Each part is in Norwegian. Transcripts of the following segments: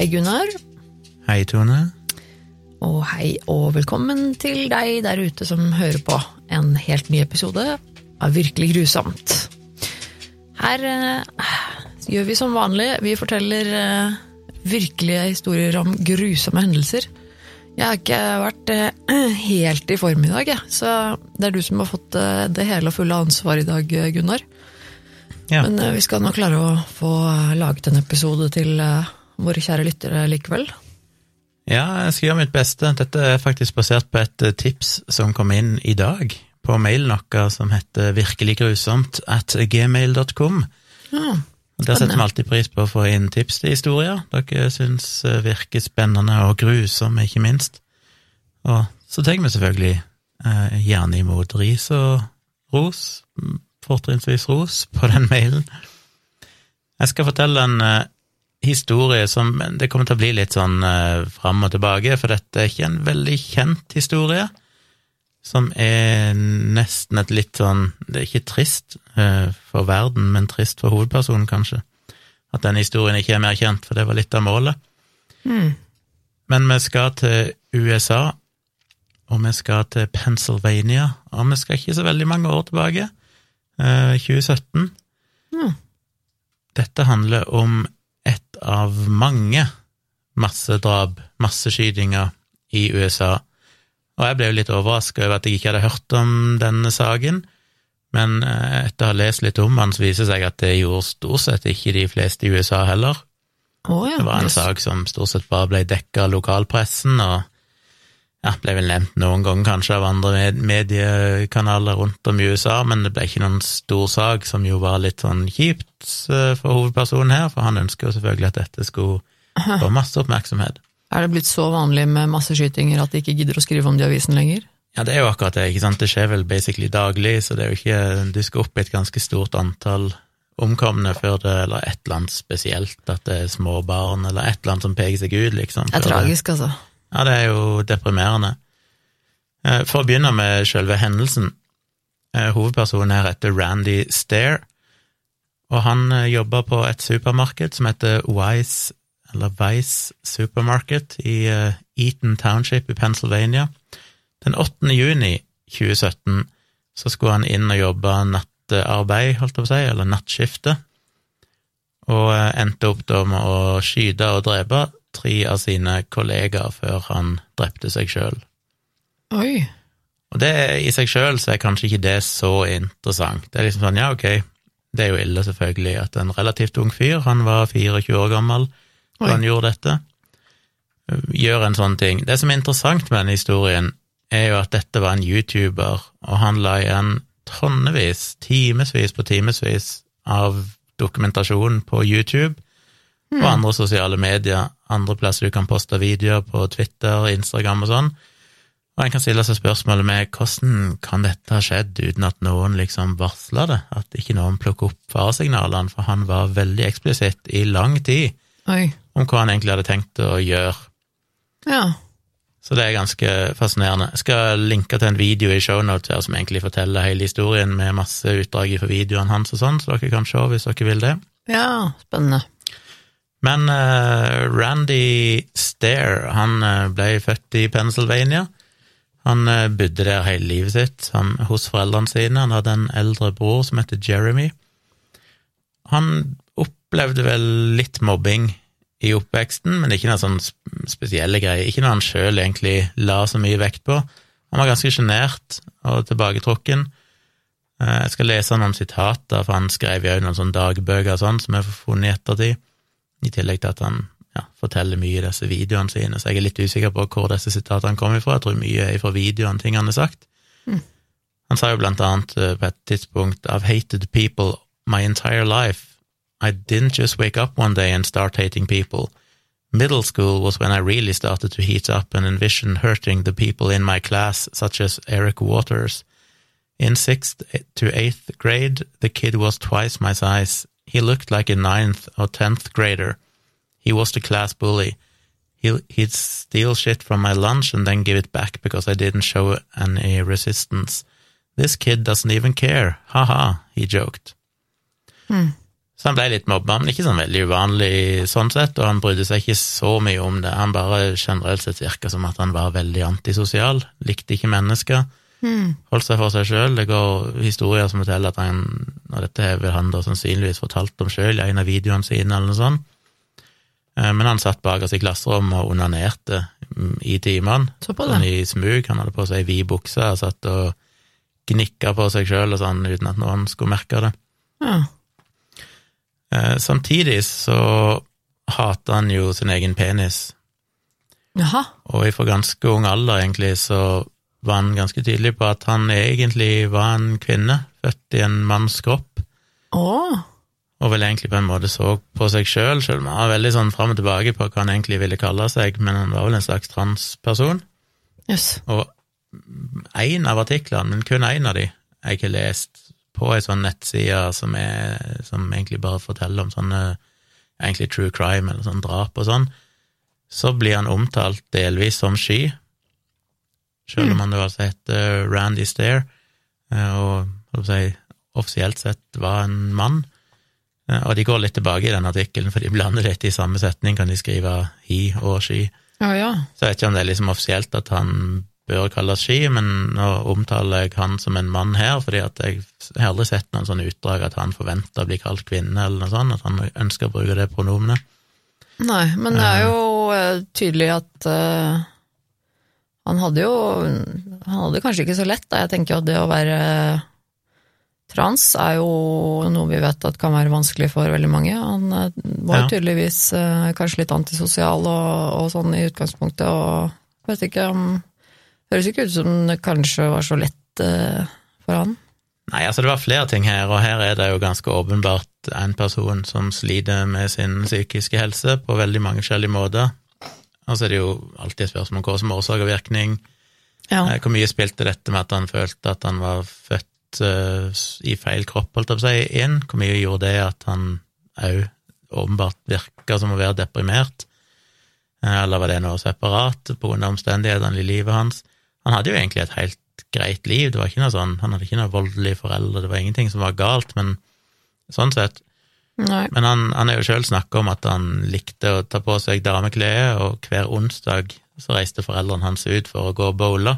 Hei, Gunnar. Hei, Tone. Og hei og velkommen til deg der ute som hører på en helt ny episode av Virkelig grusomt. Her eh, gjør vi som vanlig. Vi forteller eh, virkelige historier om grusomme hendelser. Jeg har ikke vært eh, helt i form i dag, jeg. så det er du som har fått eh, det hele og fulle ansvaret i dag, eh, Gunnar. Ja. Men eh, vi skal nå klare å få laget en episode til eh, våre kjære lyttere likevel. ja, jeg skal gjøre mitt beste. Dette er faktisk basert på et eh, tips som kom inn i dag på mailen vår som heter virkeliggrusomt at gmail.com. Ja, Der setter vi alltid pris på å få inn tips til historier dere syns eh, virker spennende og grusomme, ikke minst. Og så tar vi selvfølgelig eh, gjerne imot ris og ros, fortrinnsvis ros, på den mailen. Jeg skal fortelle en eh, historie som Det kommer til å bli litt sånn uh, fram og tilbake, for dette er ikke en veldig kjent historie. Som er nesten et litt sånn Det er ikke trist uh, for verden, men trist for hovedpersonen, kanskje. At den historien ikke er mer kjent, for det var litt av målet. Mm. Men vi skal til USA, og vi skal til Pennsylvania, og vi skal ikke så veldig mange år tilbake. Uh, 2017. Mm. Dette handler om av mange massedrap, masseskytinger, i USA. Og jeg ble jo litt overraska over at jeg ikke hadde hørt om denne saken, men eh, etter å ha lest litt om den, så viser det seg at det gjorde stort sett ikke de fleste i USA heller. Oh, ja, Det var en sak som stort sett bare ble dekka av lokalpressen, og ja, ble vel nevnt noen ganger kanskje av andre med mediekanaler rundt om i USA, men det ble ikke noen stor sak, som jo var litt sånn kjipt eh, for hovedpersonen her, for han ønsker jo selvfølgelig at dette skulle få masse oppmerksomhet. Er det blitt så vanlig med masseskytinger at de ikke gidder å skrive om det i avisen lenger? Ja, det er jo akkurat det, ikke sant, det skjer vel basically daglig, så det er jo ikke, du skal opp i et ganske stort antall omkomne før det, eller et eller annet spesielt, at det er små barn, eller et eller annet som peker seg ut, liksom. Det er tragisk, altså. Ja, det er jo deprimerende. Eh, For å begynne med selve hendelsen. eh, Hovedpersonen her heter Randy Stair, og han eh, jobber på et supermarked som heter Wise, eller Vice Supermarket i Eaton Township i Pennsylvania. Den 8. juni 2017 så skulle han inn og jobbe nattarbeid, holdt jeg på å si, eller nattskifte, og endte opp da med å skyte og drepe tre av sine kollegaer før han drepte seg sjøl. Oi. Og det i seg sjøl så er kanskje ikke det så interessant. Det er liksom sånn, ja, ok, det er jo ille selvfølgelig at en relativt ung fyr, han var 24 år gammel da han gjorde dette, gjør en sånn ting. Det som er interessant med denne historien, er jo at dette var en YouTuber, og han la igjen tonnevis, timevis på timevis av dokumentasjon på YouTube og andre sosiale medier, andre plasser du kan poste videoer på Twitter, Instagram og sånn. Og en kan stille seg spørsmålet med hvordan kan dette ha skjedd uten at noen liksom varsla det, at ikke noen plukker opp faresignalene, for han var veldig eksplisitt i lang tid Oi. om hva han egentlig hadde tenkt å gjøre. Ja. Så det er ganske fascinerende. Jeg skal linke til en video i shownotes her som egentlig forteller hele historien med masse utdrag fra videoene hans og sånn, så dere kan se hvis dere vil det. Ja, spennende. Men uh, Randy Stair, han eh, ble født i Pennsylvania. Han eh, bodde der hele livet sitt han, hos foreldrene sine. Han hadde en eldre bror som heter Jeremy. Han opplevde vel litt mobbing i oppveksten, men ikke noe sånn spesielle greier. Ikke noe han sjøl egentlig la så mye vekt på. Han var ganske sjenert og tilbaketrukken. Jeg skal lese noen sitater, for han skrev jo noen sånne dagbøker og sånn, som jeg har funnet i ettertid. I tillegg til at han ja, forteller mye i disse videoene sine, så jeg er litt usikker på hvor disse sitatene kommer ifra. Jeg tror mye er fra videoene, ting han har sagt. Han sa jo blant annet eh, på et tidspunkt I've hated people my entire life. I didn't just wake up one day and start hating people. Middle school was when I really started to heat up and envision hurting the people in my class, such as Eric Waters. In sixth to eighth grade, the kid was twice my size. He looked like a ninth or tenth grader. He was the class bully. He, he'd steal shit from my lunch and then give it back because I didn't show any resistance. This kid doesn't even care. Ha ha, he joked. Så han ble litt mobba, men ikke sånn veldig uvanlig sånn sett, og han brydde seg ikke så mye om det. Han bare generelt sett virka som at han var veldig antisosial, likte ikke mennesker. Mm. Holdt seg for seg sjøl. Det går historier som forteller at han, og dette har han da sannsynligvis fortalt om sjøl i en av videoene sine, eller noe sånt, Eh, men han satt bakerst i klasserommet og onanerte mm, i timene, Så sånn i smug. Han hadde på seg vid bukse og satt og gnikka på seg sjøl og sånn, uten at noen skulle merke det. Ja. Eh, Samtidig så hater han jo sin egen penis, Jaha. og ifra ganske ung alder, egentlig, så var han ganske tydelig på at han egentlig var en kvinne, født i en manns kropp, Oh. og vel egentlig på en måte så på seg sjøl, sjøl om han var veldig sånn fram og tilbake på hva han egentlig ville kalle seg, men han var vel en slags transperson. Yes. Og én av artiklene, men kun én av de, jeg ikke lest på ei sånn nettside som, er, som egentlig bare forteller om sånne egentlig true crime eller sånn drap og sånn, så blir han omtalt delvis som sky, selv om han da altså heter Randy Stair, eh, og si, offisielt sett var en mann. Eh, Og de går litt tilbake i den artikkelen, for de blander litt i samme setning, kan de skrive he og she. Ja, ja. Så jeg vet ikke om det er liksom offisielt at han bør kalles she, men nå omtaler jeg han som en mann her, fordi at jeg har aldri sett noen sånne utdrag at han forventer å bli kalt kvinne, eller noe sånt, at han ønsker å bruke det pronomenet. Nei, men det er jo eh, tydelig at eh, han hadde jo Han hadde kanskje ikke så lett, da. Jeg tenker jo at det å være trans er jo noe vi vet at kan være vanskelig for veldig mange. Han eh, var jo tydeligvis eh, kanskje litt antisosial og, og sånn i utgangspunktet, og vet ikke om Høres ikke ut som det kanskje var så lett eh, for han. Nei, altså det var flere ting her, og her er det jo ganske åpenbart en person som sliter med sin psykiske helse på veldig mange forskjellige måter. Og så er det jo alltid et spørsmål om hva som er årsak og virkning. Ja. Eh, Hvor mye spilte dette med at han følte at han var født uh, i feil kropp, holdt jeg på å si, inn? Hvor mye gjorde det at han òg åpenbart virka som å være deprimert? Eh, Eller var det noe separat av omstendighetene i livet hans? Han hadde jo egentlig et helt greit liv, det var ikke noe sånn, han hadde ikke noe voldelige foreldre, det var ingenting som var galt, men sånn sett. Nei. Men han, han er jo sjøl snakka om at han likte å ta på seg dameklede, og hver onsdag så reiste foreldrene hans ut for å gå og bowle.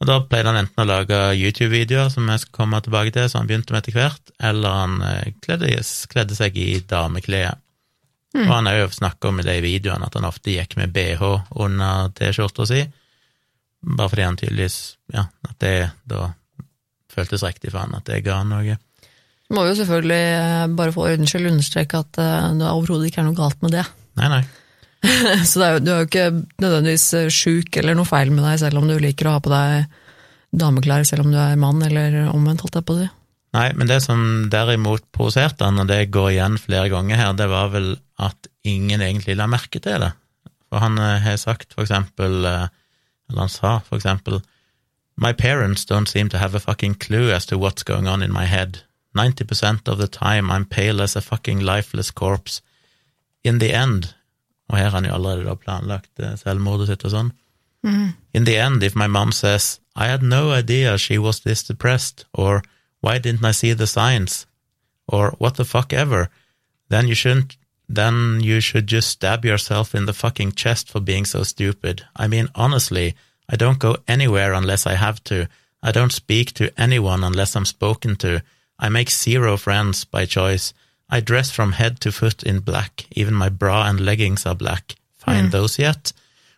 Og da pleide han enten å lage YouTube-videoer, som jeg skal komme tilbake til, som han begynte med etter hvert, eller han eh, kledde, kledde seg i dameklær. Og han har jo snakka om i de videoene at han ofte gikk med bh under T-skjorta si, bare fordi han tydeligvis Ja, at det da føltes riktig for han, at det ga han noe. Må jo selvfølgelig eh, bare for ordens skyld understreke at eh, det overhodet ikke er noe galt med det. Nei, nei. Så er jo, du er jo ikke nødvendigvis eh, sjuk eller noe feil med deg, selv om du liker å ha på deg dameklær selv om du er mann, eller omvendt, holdt jeg på å si. Nei, men det som derimot provoserte han, og det går igjen flere ganger her, det var vel at ingen egentlig la merke til det. For han har sagt for eksempel, eller han sa for eksempel, My parents don't seem to have a fucking clue as to what's going on in my head. 90% of the time I'm pale as a fucking lifeless corpse. In the end Og her har han jo allerede da planlagt eh, selvmordet sitt og sånn. In the end, if my mom says, I had no idea she was this depressed, or why didn't I see the signs, or what the fuck ever, then you shouldn't, then you should just stab yourself in the fucking chest for being so stupid. I mean, honestly, I don't go anywhere unless I have to. I don't speak to anyone unless I'm spoken to. I make zero friends by choice. I dress from head to foot in black. Even my bra and leggings are black. Find those yet?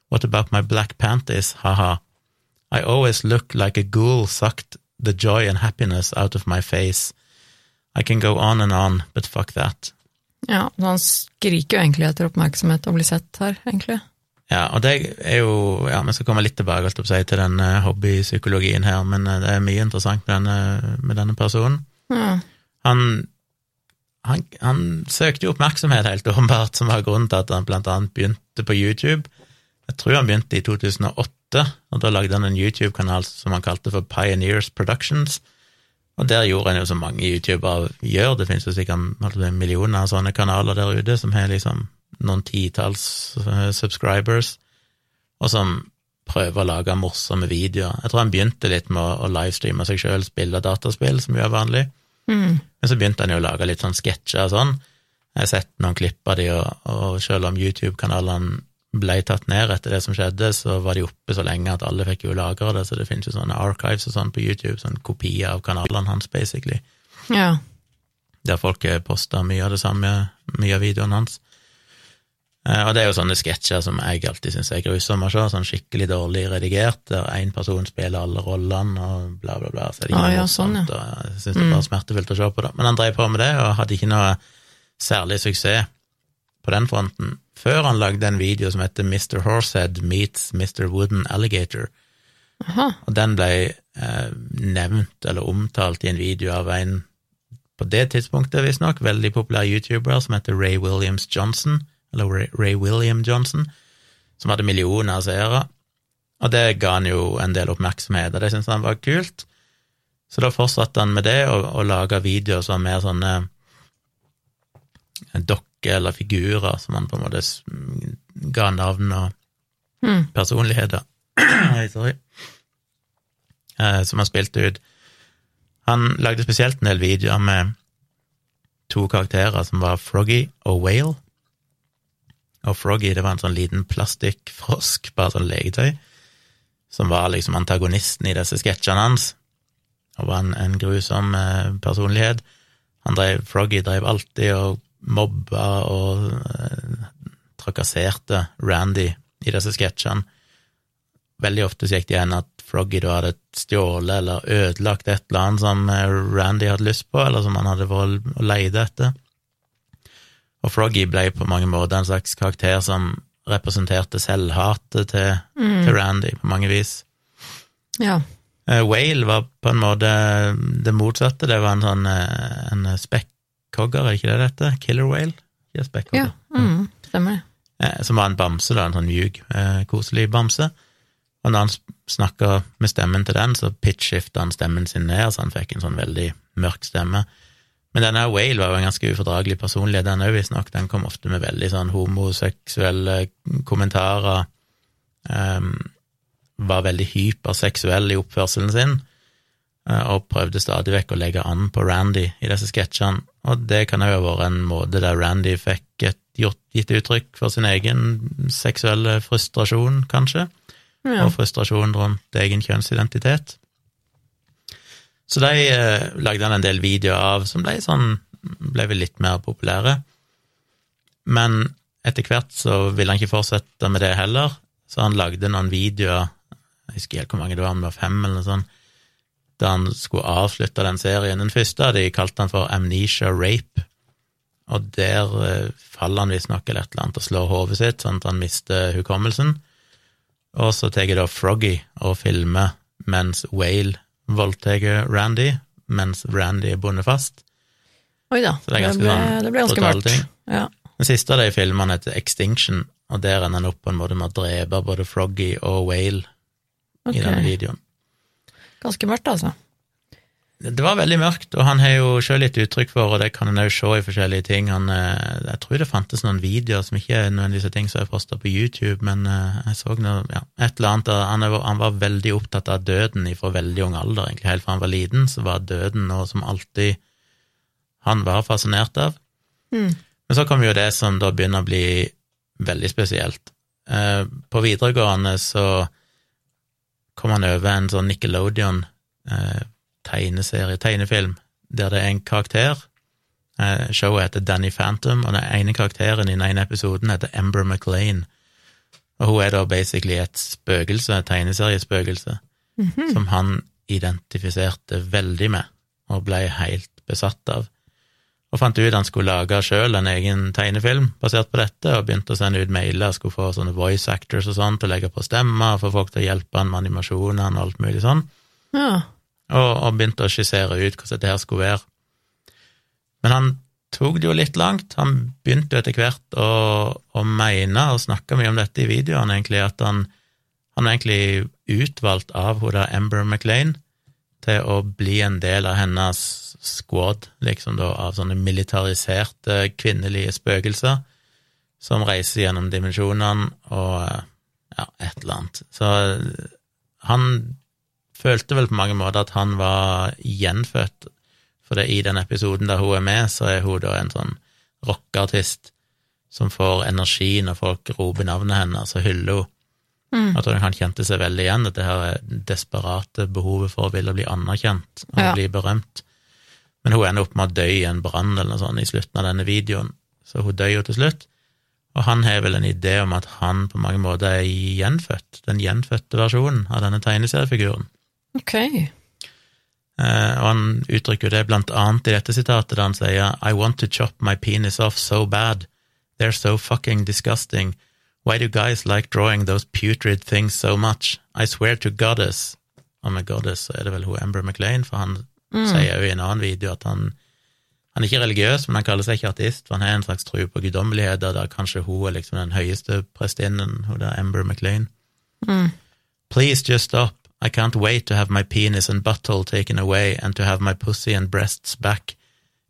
What about my black panties? Haha. I always look like a ghoul sucked the joy and happiness out of my face. I can go on and on, but fuck that. Ja, han skriker jo egentlig etter oppmerksomhet og blir sett her, egentlig. Ja, og det er jo Ja, vi skal komme litt tilbake alt opp, si, til den eh, hobbypsykologien her, men eh, det er mye interessant med denne, med denne personen. Ja. Han, han, han søkte jo oppmerksomhet, helt åpenbart, som var grunnen til at han blant annet begynte på YouTube. Jeg tror han begynte i 2008, og da lagde han en YouTube-kanal som han kalte for Pioneers Productions. Og der gjorde han jo som mange youtubere gjør, det finnes jo sikkert millioner av sånne kanaler der ute som har liksom noen titalls eh, subscribers, og som prøver å lage morsomme videoer. Jeg tror han begynte litt med å livestreame seg sjøl, spille dataspill, som jo er vanlig. Mm. Men så begynte han jo å lage litt sånn sketsjer og sånn. Jeg har sett noen klipp av de, og, og selv om YouTube-kanalene ble tatt ned etter det som skjedde, så var de oppe så lenge at alle fikk jo lagre det, så det finnes jo sånne archives og sånn på YouTube, sånn kopier av kanalene hans, basically, Ja. der folk posta mye av det samme, mye av videoene hans. Eh, Og det er jo sånne sketsjer som jeg alltid syns er grusomme å se, sånn skikkelig dårlig redigert, der én person spiller alle rollene og bla, bla, bla. Så er det ikke Ah, ja, sånn, ja. og jeg syns det er bare smertefullt å se på det. Men han drev på med det, og hadde ikke noe særlig suksess på den fronten, før han lagde en video som heter Mr. Horsehead meets Mr. Wooden Alligator. Aha. Og den ble eh, nevnt eller omtalt i en video av en på det tidspunktet, visstnok, veldig populær YouTuber som heter Ray Williams Johnson, eller Ray, William Johnson, som hadde millioner av seere. Og det ga han jo en del oppmerksomhet, og det syntes han var kult. Så da fortsatte han med det, og, og laga videoer som mer sånne dokker eller figurer som han på en måte ga navn og Mm. personligheter. Sorry. Eh, som han spilte ut. Han lagde spesielt en del videoer med to karakterer som var Froggy og Whale. Og Froggy, det var en sånn liten plastikkfrosk, bare sånn leketøy, som var liksom antagonisten i disse sketsjene hans, og var en, en grusom eh, personlighet. Han drev, Froggy drev alltid og mobba og eh, trakasserte Randy i disse sketsjene. Veldig ofte så gikk det igjen at Froggy da hadde stjålet eller ødelagt et eller annet som eh, Randy hadde lyst på, eller som han hadde vært og leide etter. Og Froggy ble på mange måter en slags karakter som representerte selvhatet til, til Randy på mange vis. Ja. Uh, Whale var på en måte det motsatte, det var en sånn eh, en spekkhogger, er ikke det dette? Killer whale? Ikke ja. Mm. Stemmer det. Eh, Som var en bamse, da, en sånn mjuk, eh, koselig bamse. Og når han snakka med stemmen til den, så pitchskifta han stemmen sin ned, så han fikk en sånn veldig mørk stemme. Men denne Whale var jo en ganske ufordragelig personlighet, den òg, visstnok. Den kom ofte med veldig sånn homoseksuelle kommentarer. Um, var veldig hyperseksuell i oppførselen sin, eh, og prøvde stadig vekk å legge an på Randy i disse sketsjene. Og det kan jo ha vært en måte der Randy fikk et gjort, gitt uttrykk for sin egen seksuelle frustrasjon, kanskje Ja. og frustrasjon rundt egen kjønnsidentitet. Så de eh, lagde han en del videoer av som ble sånn ble vel litt mer populære. Men etter hvert så ville han ikke fortsette med det heller, så han lagde noen videoer, jeg husker ikke helt hvor mange det var, det var fem eller noe sånt, da han skulle avslutte den serien. Den første de kalte han for Amnesia Rape, og der eh, faller han visstnok eller et eller annet og slår hodet sitt, sånn at han mister hukommelsen. Og så tar jeg da Froggy og filmer mens Whale voldtar Randy, mens Randy er bundet fast. Oi da. Så det ganske ble, sånn det ble ganske mørkt. Ja. Den siste av de filmene heter Extinction, og der ender han opp på en måte med å drepe både Froggy og Whale okay. i denne videoen. Ganske mørkt, altså. Det var veldig mørkt, og han har jo sjøl litt uttrykk for, og det kan en òg se i forskjellige ting. Han, eh, jeg tror det fantes noen videoer som ikke er nødvendigvis er ting som er posta på YouTube, men eh, jeg så noe, ja, et eller annet han, han var veldig opptatt av døden fra veldig ung alder, egentlig helt fra han var liten, så var døden noe som alltid han var fascinert av. Mm. Men så kom jo det som da begynner å bli veldig spesielt. Eh, På videregående så kom han over en sånn Nickelodeon tegneserie, tegnefilm, der det er en karakter. Eh, Showet heter Danny Phantom, og den ene karakteren i den ene episoden heter Ember McLean. Og hun er da basically et spøkelse, et tegneseriespøkelse, som han identifiserte veldig med, og ble helt besatt av og fant ut han skulle lage sjøl en egen tegnefilm basert på dette, og begynte å sende ut mailer, skulle få sånne voice actors og sånn til å legge på stemmer, få folk til å hjelpe han med animasjonene og alt mulig sånn, Ja. Og, og begynte å skissere ut hvordan dette her skulle være. Men han tok det jo litt langt, han begynte etter hvert å, å mene og snakke mye om dette i videoene, egentlig, at han, han egentlig utvalgt av hun der Amber McLean til å bli en del av hennes squad, liksom da, av sånne militariserte kvinnelige spøkelser som reiser gjennom dimensjonene og ja, et eller annet. Så han følte vel på mange måter at han var gjenfødt, For det, i den episoden der hun er med, så er hun da en sånn rockeartist som får energi når folk roper navnet hennes og hyller henne. Mm. Jeg tror han kjente seg veldig igjen, at det her er desperate behovet for å ville bli anerkjent og Ja. bli berømt. Men hun ender opp med å dø i en brann eller noe sånt i slutten av denne videoen, så hun dør jo til slutt. Og han har vel en idé om at han på mange måter er gjenfødt, den gjenfødte versjonen av denne tegneseriefiguren. Ok. Uh, og han uttrykker det blant annet i dette sitatet, da han sier I want to chop my penis off so bad. They're so fucking disgusting. Why do guys like drawing those putrid things so much? I swear to goddess. Og med goddess så er det vel hun Amber McLean, for han sier jo i en annen video at han han er ikke religiøs, men han kaller seg ikke artist, for han har en slags tro på guddommeligheter, der kanskje hun er liksom den høyeste prestinnen, hun der Amber McLean. Please just stop. I can't wait to have my penis and butthole taken away and to have my pussy and breasts back.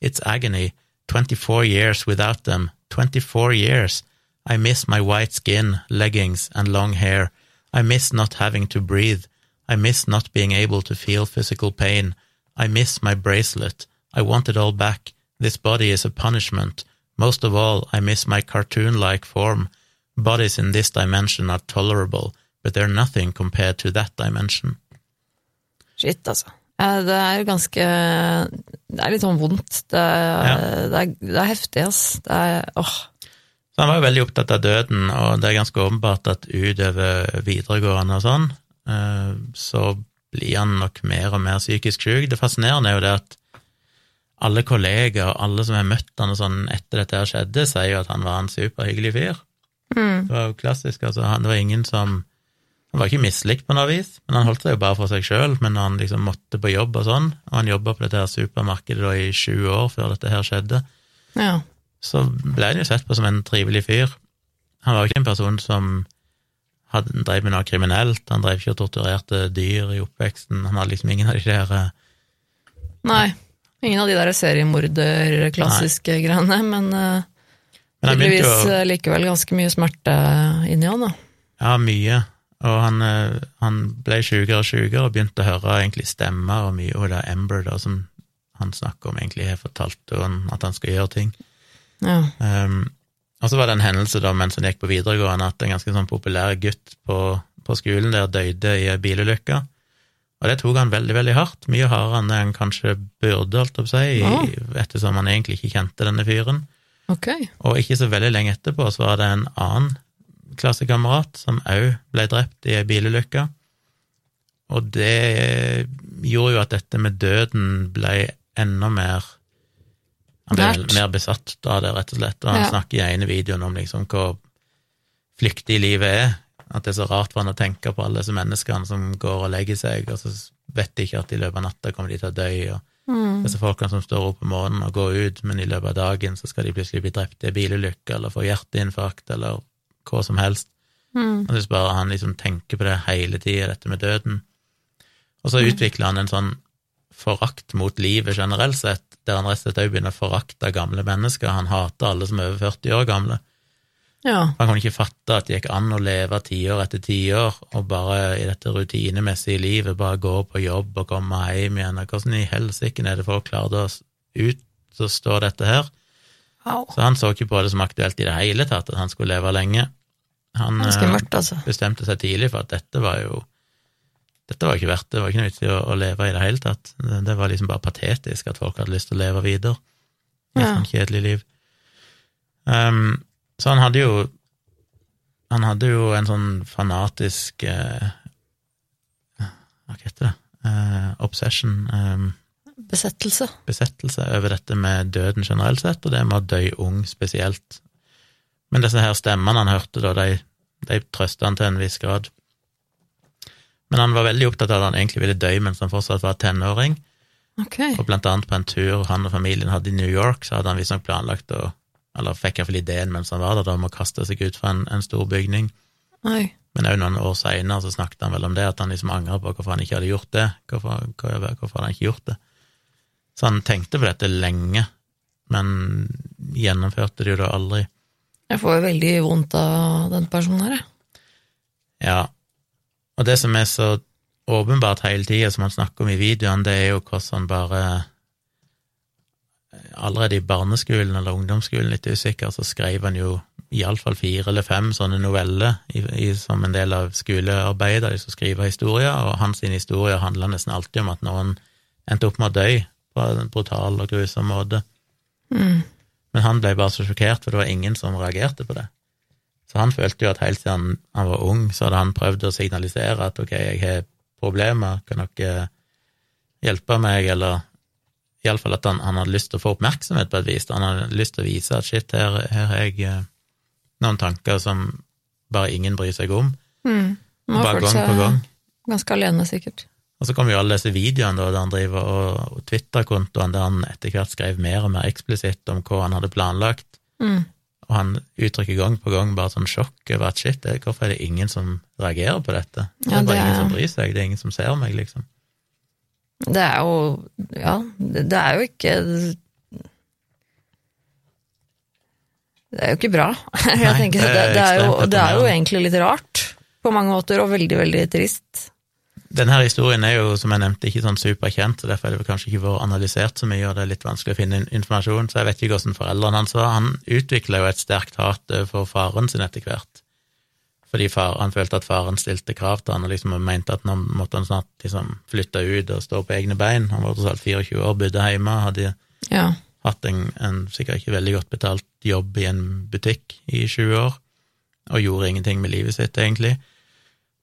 It's agony. 24 years without them. 24 years. I miss my white skin, leggings, and long hair. I miss not having to breathe. I miss not being able to feel physical pain. I miss my bracelet. I want it all back. This body is a punishment. Most of all, I miss my cartoon like form. Bodies in this dimension are tolerable, but they're nothing compared to that dimension. Shit, altså. Det er jo ganske Det er litt sånn vondt. Det Ja. det er, det er heftig, ass. Det er åh. Så han var jo veldig opptatt av døden, og det er ganske åpenbart at utover videregående og sånn, eh, så blir han nok mer og mer psykisk syk. Det fascinerende er jo det at alle kollegaer og alle som har møtt han og sånn etter dette her skjedde, sier jo at han var en superhyggelig fyr. Det var jo klassisk, altså. Det var ingen som Han var ikke mislikt på noe vis, men han holdt seg jo bare for seg sjøl. Men han liksom måtte på jobb og sånn, og han jobba på dette her supermarkedet da i sju år før dette her skjedde, Ja. så ble han jo sett på som en trivelig fyr. Han var jo ikke en person som hadde, drev med noe kriminelt, han drev ikke og torturerte dyr i oppveksten, han hadde liksom ingen av de der eh, Nei. Ingen av de der seriemorder-klassiske greiene, men uh, Men tydeligvis jo eh, likevel ganske mye smerte inni han, da. Ja, mye. Og han, eh, han ble sjukere og sjukere og begynte å høre egentlig stemmer og mye, og det er Ember da, som han snakker om, egentlig har fortalt henne at han skal gjøre ting. Ja. Um, og så var det en hendelse da mens han gikk på videregående, at en ganske sånn populær gutt på, på skolen der døde i ei bilulykke. Og det tok han veldig, veldig hardt, mye hardere enn han kanskje burde, holdt jeg på å si, i- ettersom han egentlig ikke kjente denne fyren. Okay. Og ikke så veldig lenge etterpå så var det en annen klassekamerat som òg ble drept i ei bilulykke. Og det gjorde jo at dette med døden ble enda mer Han ble Nært. mer besatt av det, rett og slett. Og han Ja. snakker i ene videoen om liksom hvor flyktig livet er. At det er så rart for han å tenke på alle disse menneskene som går og legger seg, og så vet de ikke at i løpet av natta kommer de til å dø. og Mm. disse folkene som står opp om morgenen og går ut, men i løpet av dagen så skal de plutselig bli drept i en bilulykke eller få hjerteinfarkt eller hva som helst. Mm. Og synes bare han liksom tenker på det hele tida, dette med døden. Og så utvikler han en sånn forakt mot livet generelt sett, der han rett og slett òg begynner å forakte gamle mennesker. Han hater alle som er over 40 år gamle. Ja. Han kunne ikke fatte at det gikk an å leve tiår etter tiår og bare i dette rutinemessige livet bare gå på jobb og komme hjem igjen. Hvordan i helsike er det folk klarer å utstå dette her? Så han så ikke på det som aktuelt i det hele tatt, at han skulle leve lenge. Han Ganske eh, mørkt, altså. bestemte seg tidlig for at dette var jo dette var ikke verdt det, det var ikke noe vits i å, å leve i det hele tatt. Det, det var liksom bare patetisk at folk hadde lyst til å leve videre. I et Ja. sånt kjedelig liv. Um, så han hadde jo Han hadde jo en sånn fanatisk uh, Hva heter det? Uh, obsession. Um, Besettelse. besettelse over dette med døden generelt sett, og det med å dø ung spesielt. Men disse her stemmene han hørte, da, de, de trøsta han til en viss grad. Men han var veldig opptatt av at han egentlig ville dø mens han fortsatt var tenåring, Okay. og blant annet på en tur han og familien hadde i New York, så hadde han visstnok planlagt å Eller fikk iallfall ideen mens han var der, om å kaste seg ut fra en, en stor bygning. Oi. Men òg noen år seinere snakket han vel om det, at han liksom angrer på hvorfor han ikke hadde gjort det. Hvorfor, hvorfor, hvorfor hadde han ikke gjort det? Så han tenkte på dette lenge, men gjennomførte det jo da aldri. Jeg får jo veldig vondt av den personen her, jeg. Ja. Og det som er så åpenbart hele tida, som han snakker om i videoene, det er jo hvordan han bare allerede i barneskolen eller ungdomsskolen, litt usikker, så skrev han jo iallfall fire eller fem sånne noveller i, i, som en del av skolearbeidet, de som skriver historier, og hans historier handla nesten alltid om at noen endte opp med å dø på en brutal og grusom måte. Mm. Men han ble bare så sjokkert, for det var ingen som reagerte på det. Så han følte jo at helt siden han var ung, så hadde han prøvd å signalisere at ok, jeg har problemer, kan dere hjelpe meg, eller iallfall at han, han hadde lyst til å få oppmerksomhet på et vis. Han hadde lyst til å vise at shit, her, her har jeg eh, noen tanker som bare ingen bryr seg om. Mm. Bare gang på gang. ganske alene, sikkert. Og så kom jo alle disse videoene da, der han driver og, og Twitter-kontoen der han etter hvert skrev mer og mer eksplisitt om hva han hadde planlagt. Mm. Og han uttrykker gang på gang bare sånn sjokk over at shit, det, hvorfor er det ingen som reagerer på dette? Det er bare det er- ingen som bryr seg, det er ingen som ser meg, liksom. Det er jo Ja, det det er jo ikke Det er jo ikke bra. Jeg Nei, tenker det det, det, er jo, det er jo egentlig litt rart på mange måter, og veldig, veldig trist. Denne her historien er jo, som jeg nevnte, ikke sånn superkjent, så derfor er det kanskje ikke vært analysert så mye, og det er litt vanskelig å finne informasjon, så jeg vet ikke hvordan foreldrene hans var. Han utvikla jo et sterkt hat for faren sin etter hvert, fordi far, han følte at faren stilte krav til han, og liksom mente at nå måtte han snart liksom flytte ut og stå på egne bein. Han var tross alt 24 år, bodde hjemme, hadde Ja. hatt en, en sikkert ikke veldig godt betalt jobb i en butikk i 20 år, og gjorde ingenting med livet sitt, egentlig.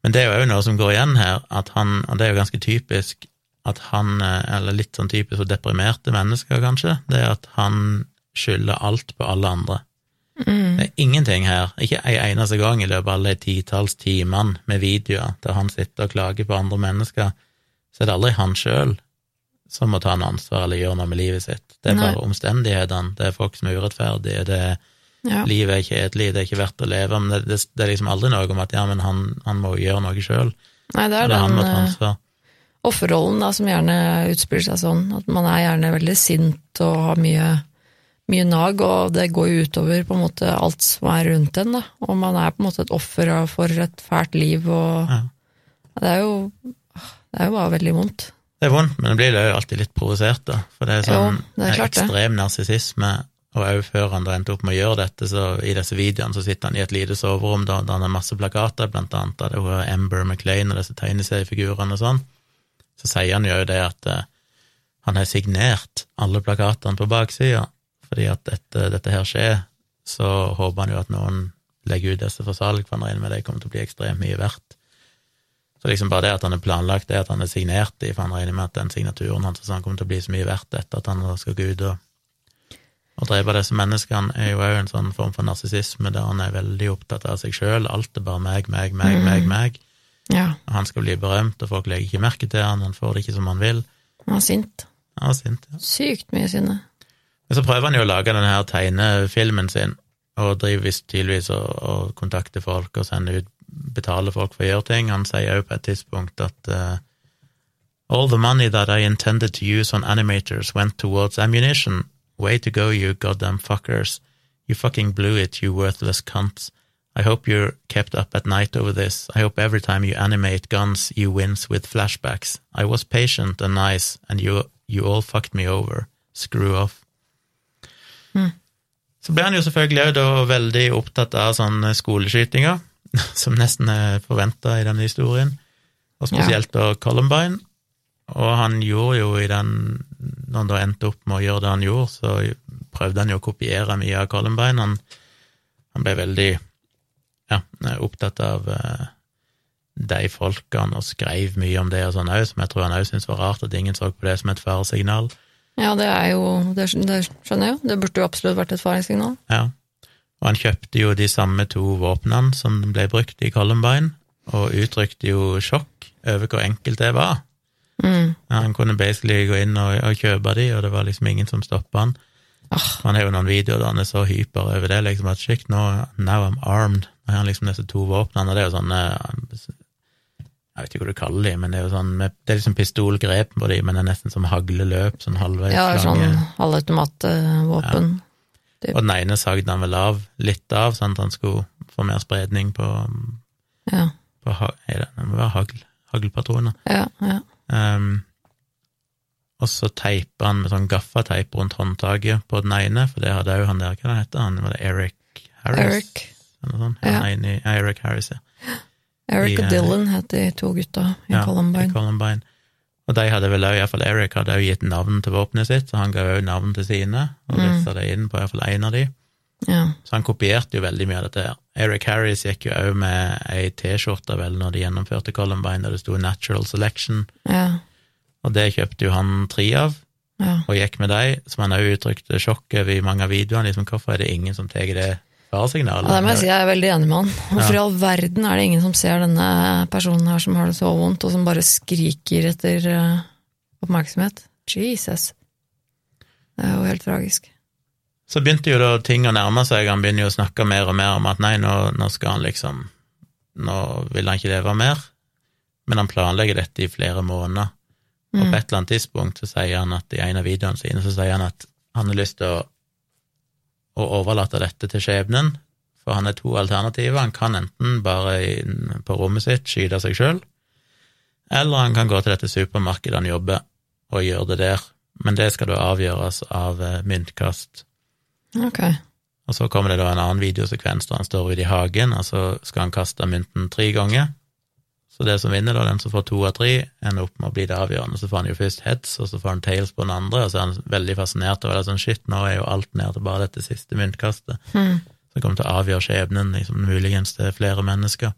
Men det er jo òg noe som går igjen her, at han, og det er jo ganske typisk at han, eh, eller litt sånn typisk for deprimerte mennesker, kanskje, det er at han skylder alt på alle andre. Mm. Det er ingenting her, ikke en eneste gang i løpet av alle de titalls timene med videoer der han sitter og klager på andre mennesker, så er det aldri han sjøl som må ta en ansvar eller gjøre noe med livet sitt. Det er Nei. bare omstendighetene, det er folk som er urettferdige, det er ja. livet er liv, det er ikke verdt å leve, men det, det, det er liksom aldri noe om at ja, men han, han må gjøre noe sjøl, Nei, det er det han den eh, offerrollen da, som gjerne utspiller seg sånn. At man er gjerne veldig sint og har mye, mye nag, og det går jo utover på en måte alt som er rundt en. Da. Og man er på en måte et offer for et fælt liv, og Ja. det, er jo, det er jo bare veldig vondt. Det er vondt, men det blir jo alltid litt provosert, da. For det er sånn Jo, det er klart ekstrem narsissisme, og òg før han da endte opp med å gjøre dette, så i disse videoene så sitter han i et lite soverom da, han har masse plakater, blant annet av det hun Amber McLean og disse tegneseriefigurene og sånn. Så sier han jo det at eh, han har signert alle plakatene på baksida, fordi at dette, dette her skjer, så håper han jo at noen legger ut disse for salg, for han regner med det kommer til å bli ekstremt mye verdt. Så liksom bare det at han har planlagt det, at han har signert de, for han regner med at den signaturen hans han sånn kommer til å bli så mye verdt etter at han skal gå ut og, og drepe disse menneskene, er jo òg en sånn form for narsissisme der han er veldig opptatt av seg sjøl. Alt er bare meg, meg, meg, Mm. meg, meg. Ja, han skal bli berømt, og folk legger ikke merke til han, han får det ikke som han vil. Han er sint. Han er sint, ja. Sykt mye sinne. Men så prøver han jo å lage denne her tegnefilmen sin, og driver visst tydeligvis og, og kontakter folk og sender ut, betaler folk for å gjøre ting. Han sier jo på et tidspunkt at uh, All the money that I intended to use on animators went towards ammunition. Way to go, you goddamn fuckers. You fucking blew it, you worthless cunts. I hope you're kept up at night over this. I hope every time you animate guns, you wins with flashbacks. I was patient and nice, and you, you all fucked me over. Screw off. Så ble han jo selvfølgelig òg da veldig opptatt av sånne skoleskytinger, som nesten er forventa i denne historien, og spesielt da Columbine. Og han gjorde jo i den Når han da endte opp med å gjøre det han gjorde, så prøvde han jo å kopiere mye av Columbine. Han, han ble veldig ja, opptatt av eh, de folkene og skrev mye om det og sånn òg, som jeg tror han òg syntes var rart at ingen så på det som et faresignal. Ja, det er jo Det, det skjønner jeg jo. Det burde jo absolutt vært et faresignal. Ja. Og han kjøpte jo de samme to våpnene som ble brukt i Columbine, og uttrykte jo sjokk over hvor enkelt det var. Mm. Han kunne basically gå inn og, og kjøpe de, og det var liksom ingen som stoppa han. Oh. Han har jo noen videoer der han er så hyper over det, liksom at shit, nå, now I'm armed. Nå har han liksom disse to våpnene, og det er jo sånn Jeg vet ikke hva du kaller de, men det er jo sånn Det er liksom pistolgrep på de, men det er nesten som hagleløp, sånn halvveis Ja, sånn lange. halvautomatvåpen. Og den ene sagde han vel av litt av, sånn at han skulle få mer spredning på, Ja. på er det, det må være hagl, haglpatroner. Ja, ja. Um, og så teipa han med sånn gaffateip rundt håndtaket på den ene, for det hadde jo han der, hva heter han, var det Eric Harris? Eric. Eller sånn. Ja. Eric Harris, ja. Eric I, og eh, Dylan het de to gutta i ja, Columbine. I Columbine. Og de hadde vel òg, iallfall Eric hadde òg gitt navn til våpenet sitt, så han ga òg navn til sine, og Mm. lista det inn på iallfall én av de. Ja. Så han kopierte jo veldig mye av dette her. Eric Harris gikk jo òg med ei T-skjorte vel når de gjennomførte Columbine, der det sto Natural Selection, ja. og det kjøpte jo han tre av, ja. og gikk med de, som han òg uttrykte sjokk over i mange av videoene, liksom hvorfor er det ingen som tar det faresignalet? Ja, det må jeg si jeg er veldig enig med han. Hvorfor i all verden er det ingen som ser denne personen her som har det så vondt, og som bare skriker etter eh, oppmerksomhet? Jesus. Det er jo helt tragisk. Så begynte jo da ting å nærme seg, han begynner jo å snakke mer og mer om at nei, nå, nå skal han liksom Nå vil han ikke leve mer, men han planlegger dette i flere måneder. Og Mm. på et eller annet tidspunkt så sier han at i en av videoene sine så sier han at han har lyst til å, å overlate dette til skjebnen, for han har to alternativer. Han kan enten bare i, på rommet sitt skyte seg sjøl, eller han kan gå til dette supermarkedet han jobber, og gjøre det der. Men det skal da avgjøres av eh, myntkast. Ok. Og så kommer det da en annen videosekvens der han står ute i hagen, og så skal han kaste mynten tre ganger. Så det som vinner, da, den som får to av tre, ender opp med å bli det avgjørende. Så får han jo først heads, og så får han tails på den andre, og så er han veldig fascinert over det. Sånn, shit, nå er jo alt ned til bare dette siste myntkastet. Mm. Som kommer til å avgjøre skjebnen, liksom, muligens til flere mennesker.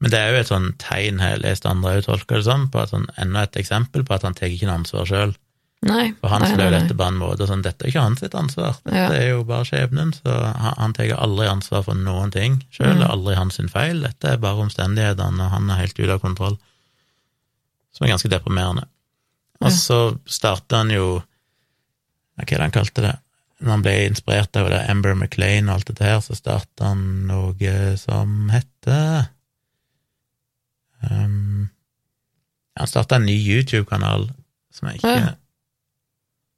Men det er jo et sånn tegn, har jeg lest andre òg tolker det sånn, på at sånn, enda et eksempel på at han tar ikke noe ansvar sjøl. Nei. For han jo dette på en måte sånn, dette er ikke hans sitt ansvar, dette Ja. er jo bare skjebnen, så han, han tar aldri ansvar for noen ting sjøl, Mm. det er aldri hans sin feil, dette er bare omstendighetene, og han er helt ute av kontroll. Som er ganske deprimerende. Og Ja. så starta han jo Hva er det han kalte det? Når han ble inspirert av det Amber McLean og alt dette her, så starta han noe som heter um, Han starta en ny YouTube-kanal som jeg ikke Ja.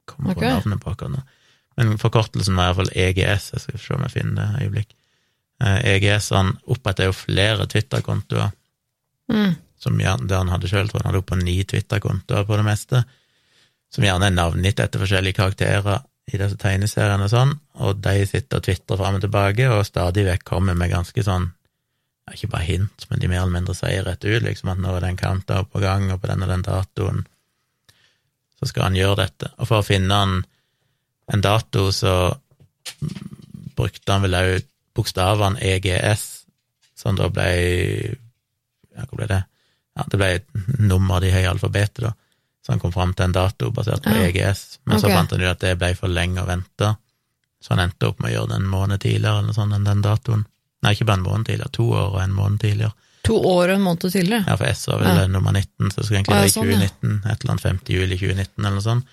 Kommer på navnet på akkurat nå. Men forkortelsen var iallfall EGS, jeg skal se om jeg finner det et øyeblikk. Eh, EGS han oppretter jo flere Twitter-kontoer, Mm. som gjerne, det han hadde sjøl, tror jeg han hadde oppe på ni Twitter-kontoer på det meste, som gjerne er navngitt etter forskjellige karakterer i disse tegneseriene og sånn, og de sitter og twitrer fram og tilbake, og stadig vekk kommer med ganske sånn ikke bare hint, men de mer eller mindre sier rett ut, liksom at nå er det en countdown på gang, og på den og den datoen så skal han gjøre dette. Og for å finne han en dato, så brukte han vel òg bokstavene EGS, som da ble Ja, hvor ble det? Ja, det ble et nummer de høye alfabetet, da. Så han kom fram til en dato basert på Ja. EGS, men så fant han ut at det ble for lenge å vente, så han endte opp med å gjøre det en måned tidligere eller noe sånt enn den datoen. Nei, ikke bare en måned tidligere, to år og en måned tidligere. To år og en måned tidligere. Ja, for S var vel Ja. nummer 19, så det skulle egentlig ja, være i sånn, ja. 2019, et eller annet 5. juli 2019 eller noe sånt.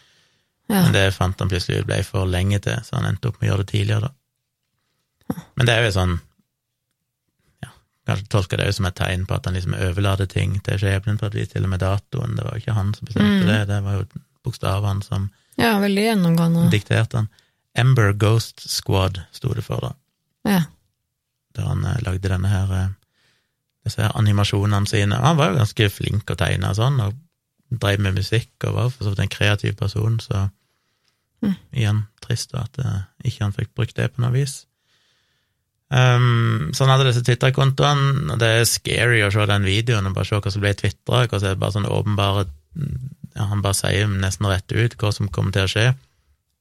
Ja. Men det fant han plutselig ut ble for lenge til, så han endte opp med å gjøre det tidligere, da. Men det er jo sånn Ja, kanskje tolker det jo som et tegn på at han liksom overlater ting til skjebnen på et vis, til og med datoen. Det var jo ikke han som bestemte Mm. det, det var jo bokstavene som ja, veldig gjennomgående. dikterte han. Ember Ghost Squad sto det for, da. Ja. Der han eh, lagde denne her eh, ser animasjonene sine. Han var jo ganske flink å tegne og sånn, og drev med musikk og var for så vidt en kreativ person, så Mm. igjen trist at uh, ikke han fikk brukt det på noe vis. Um, så han hadde disse Twitter-kontoene, og det er scary å se den videoen og bare se hva som ble tvitra, hva som er bare sånn åpenbare ja, Han bare sier nesten rett ut hva som kommer til å skje.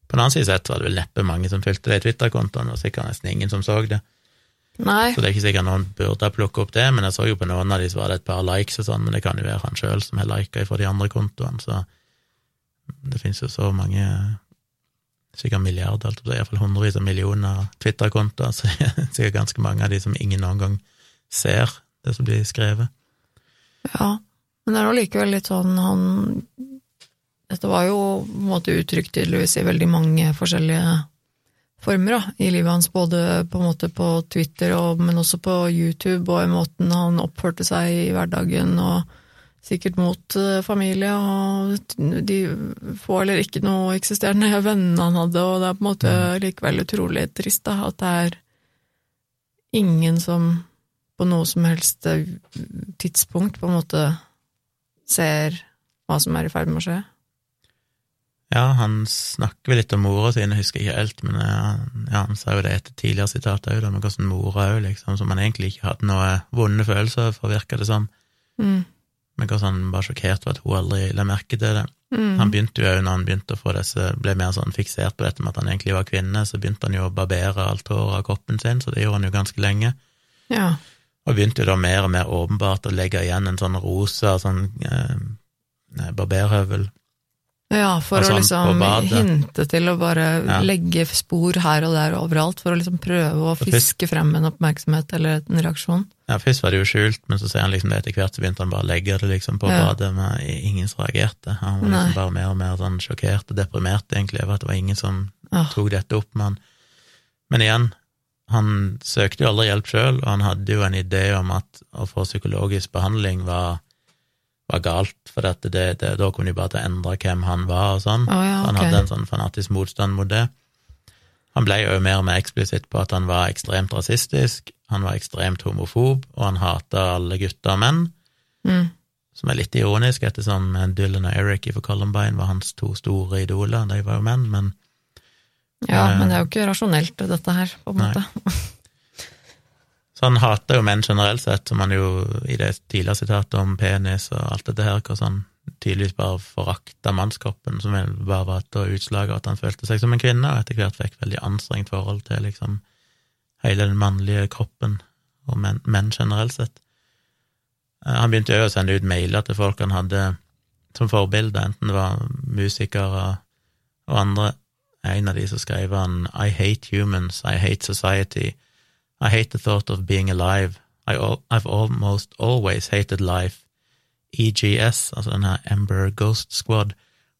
På den annen side sett var det vel neppe mange som fulgte de Twitter-kontoene, og sikkert nesten ingen som så det. Nei. Så det er ikke sikkert noen burde plukke opp det, men jeg så jo på noen av de så var det et par likes og sånn, men det kan jo være han sjøl som har lika fra de andre kontoene, så det finnes jo så mange sikkert milliarder, altså iallfall hundrevis av millioner Twitter-kontoer, så det er sikkert ganske mange av de som ingen noen gang ser det som blir skrevet. Ja, men det er nå likevel litt sånn han Dette var jo på en måte uttrykt tydeligvis i veldig mange forskjellige former da, i livet hans, både på en måte på Twitter, og, men også på YouTube, og i måten han oppførte seg i hverdagen, og sikkert mot eh, familie, og de få eller ikke noe eksisterende vennene han hadde, og det er på en måte likevel utrolig trist da, at det er ingen som på noe som helst eh, tidspunkt på en måte ser hva som er i ferd med å skje. Ja, han snakker vel litt om mora si, jeg husker ikke helt, men eh, ja, han sa jo det etter tidligere sitat òg, om hvordan mora òg, liksom, som han egentlig ikke hadde noe vonde følelser for, virka det som. Mm. Men hvordan han var sjokkert for at hun aldri la merke til det. Mm. Han begynte jo òg, når han begynte å få disse, ble mer sånn fiksert på dette med at han egentlig var kvinne, så begynte han jo å barbere alt håret av kroppen sin, så det gjorde han jo ganske lenge. Ja. Og begynte jo da mer og mer åpenbart å legge igjen en sånn rosa sånn eh, barberhøvel Ja, for sånn å liksom hinte til å bare Ja. legge spor her og der overalt, for å liksom prøve å fiske frem en oppmerksomhet eller en reaksjon. Ja, først var det jo skjult, men så ser han liksom det etter hvert, så begynte han bare å legge det liksom på Ja. badet, men ingen som reagerte. Han var Nei. liksom bare mer og mer sånn sjokkert og deprimert, egentlig, over at det var ingen som ja. tok dette opp med han. Men igjen, han søkte jo aldri hjelp sjøl, og han hadde jo en idé om at å få psykologisk behandling var, var galt, for det, det, da kunne de bare til å endre hvem han var og sånn. Oh, ja, Han hadde en sånn fanatisk motstand mot det. Han ble jo mer og mer eksplisitt på at han var ekstremt rasistisk, han var ekstremt homofob, og han hata alle gutter og menn, Mm. som er litt ironisk, ettersom Dylan og Eric fra Columbine var hans to store idoler, de var jo menn, men Ja, Eh, men det er jo ikke rasjonelt, dette her, på en nei. måte. Så han hater jo menn generelt sett, som han jo i det tidligere sitatet om penis og alt dette her, hvordan han tydeligvis bare forakta mannskroppen, som bare var et utslag av at han følte seg som en kvinne, og etter hvert fikk veldig anstrengt forhold til liksom hele den mannlige kroppen, og menn, menn generelt sett. Eh, Han begynte jo å sende ut mailer til folk han hadde som forbilde, enten det var musikere og andre. En av de som skrev han I hate humans, I hate society. I hate the thought of being alive. I al I've almost always hated life. EGS, altså her Ember Ghost Squad,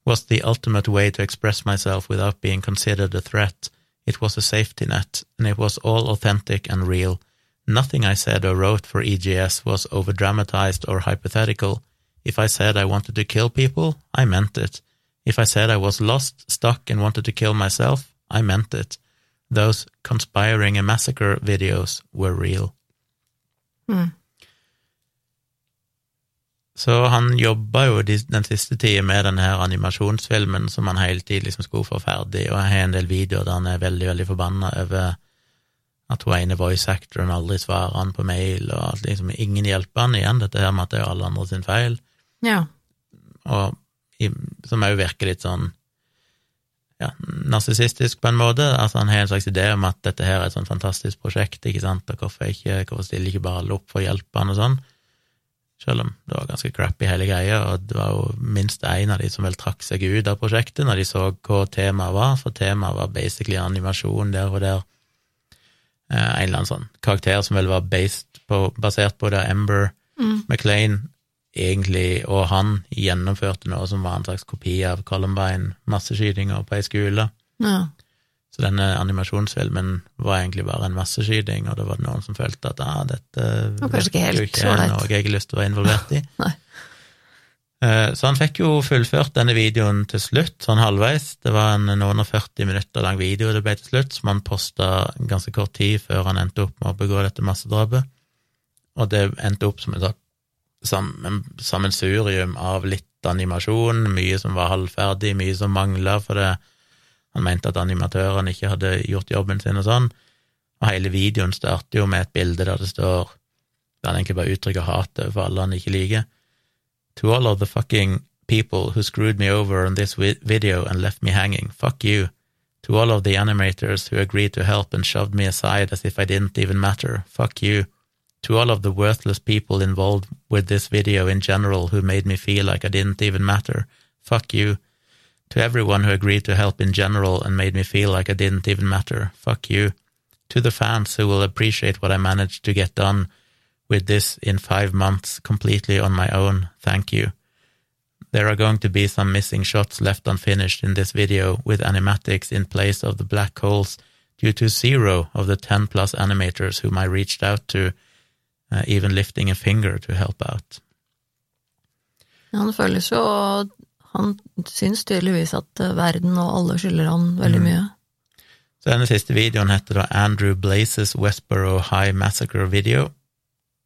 was the ultimate way to express myself without being considered a threat. It was a safety net, and it was all authentic and real. Nothing I said or wrote for EGS was overdramatized or hypothetical. If I said I wanted to kill people, I meant it. If I said I was lost, stuck, and wanted to kill myself, I meant it. Those conspiring a massacre videos were real. Mm. Så han jobba jo den siste tida med denne her animasjonsfilmen som han hele tiden liksom skulle få ferdig, og jeg har en del videoer der han er veldig, veldig forbanna over at hun ene voice actoren aldri svarer han på mail, og at liksom ingen hjelper han igjen, dette her med at det er alle andre sin feil, Ja. og som òg virker litt sånn ja, narsissistisk på en måte. Altså Han har en slags idé om at dette her er et sånn fantastisk prosjekt, ikke sant, og hvorfor, ikke, hvorfor stiller ikke bare alle opp for å hjelpe han og sånn? Selv om det var ganske crappy hele greia, og det var jo minst én av de som vel trakk seg ut av prosjektet når de så hva temaet var, for temaet var basically animasjon der og der. Eh, en eller annen sånn karakter som vel var based på, basert på det Ember Mm. McLean egentlig, og han gjennomførte noe som var en slags kopi av Columbine, masseskytinger på ei skole. ja. Så denne animasjonsfilmen var egentlig bare en masseskyting, og da var det noen som følte at ah, dette var ikke helt ikke ålreit. noe jeg har lyst til å være involvert i. Eh, Så han fikk jo fullført denne videoen til slutt, sånn halvveis. Det var en noen og 40 minutter lang video det ble til slutt, som han posta ganske kort tid før han endte opp med å begå dette massedrapet. Og det endte opp som en sam- sammensurium av litt animasjon, mye som var halvferdig, mye som mangla, for det, han mente at animatørene ikke hadde gjort jobben sin og sånn. Og hele videoen starter jo med et bilde der det står Der han egentlig bare uttrykker hat overfor alle han ikke liker. To all of the fucking people who screwed me over on this video and left me hanging, fuck you. To all of the animators who agreed to help and shoved me aside as if I didn't even matter, fuck you. To all of the worthless people involved with this video in general who made me feel like I didn't even matter, fuck you. To everyone who agreed to help in general and made me feel like I didn't even matter, fuck you. To the fans who will appreciate what I managed to get done with this in five months completely on my own, thank you. There are going to be some missing shots left unfinished in this video with animatics in place of the black holes due to zero of the 10 plus animators whom I reached out to, uh, even lifting a finger to help out. Han føles jo Han syns tydeligvis at eh, verden og alle skylder han veldig Mm. mye. Så denne siste videoen heter da Andrew Blazes Westboro High Massacre Video.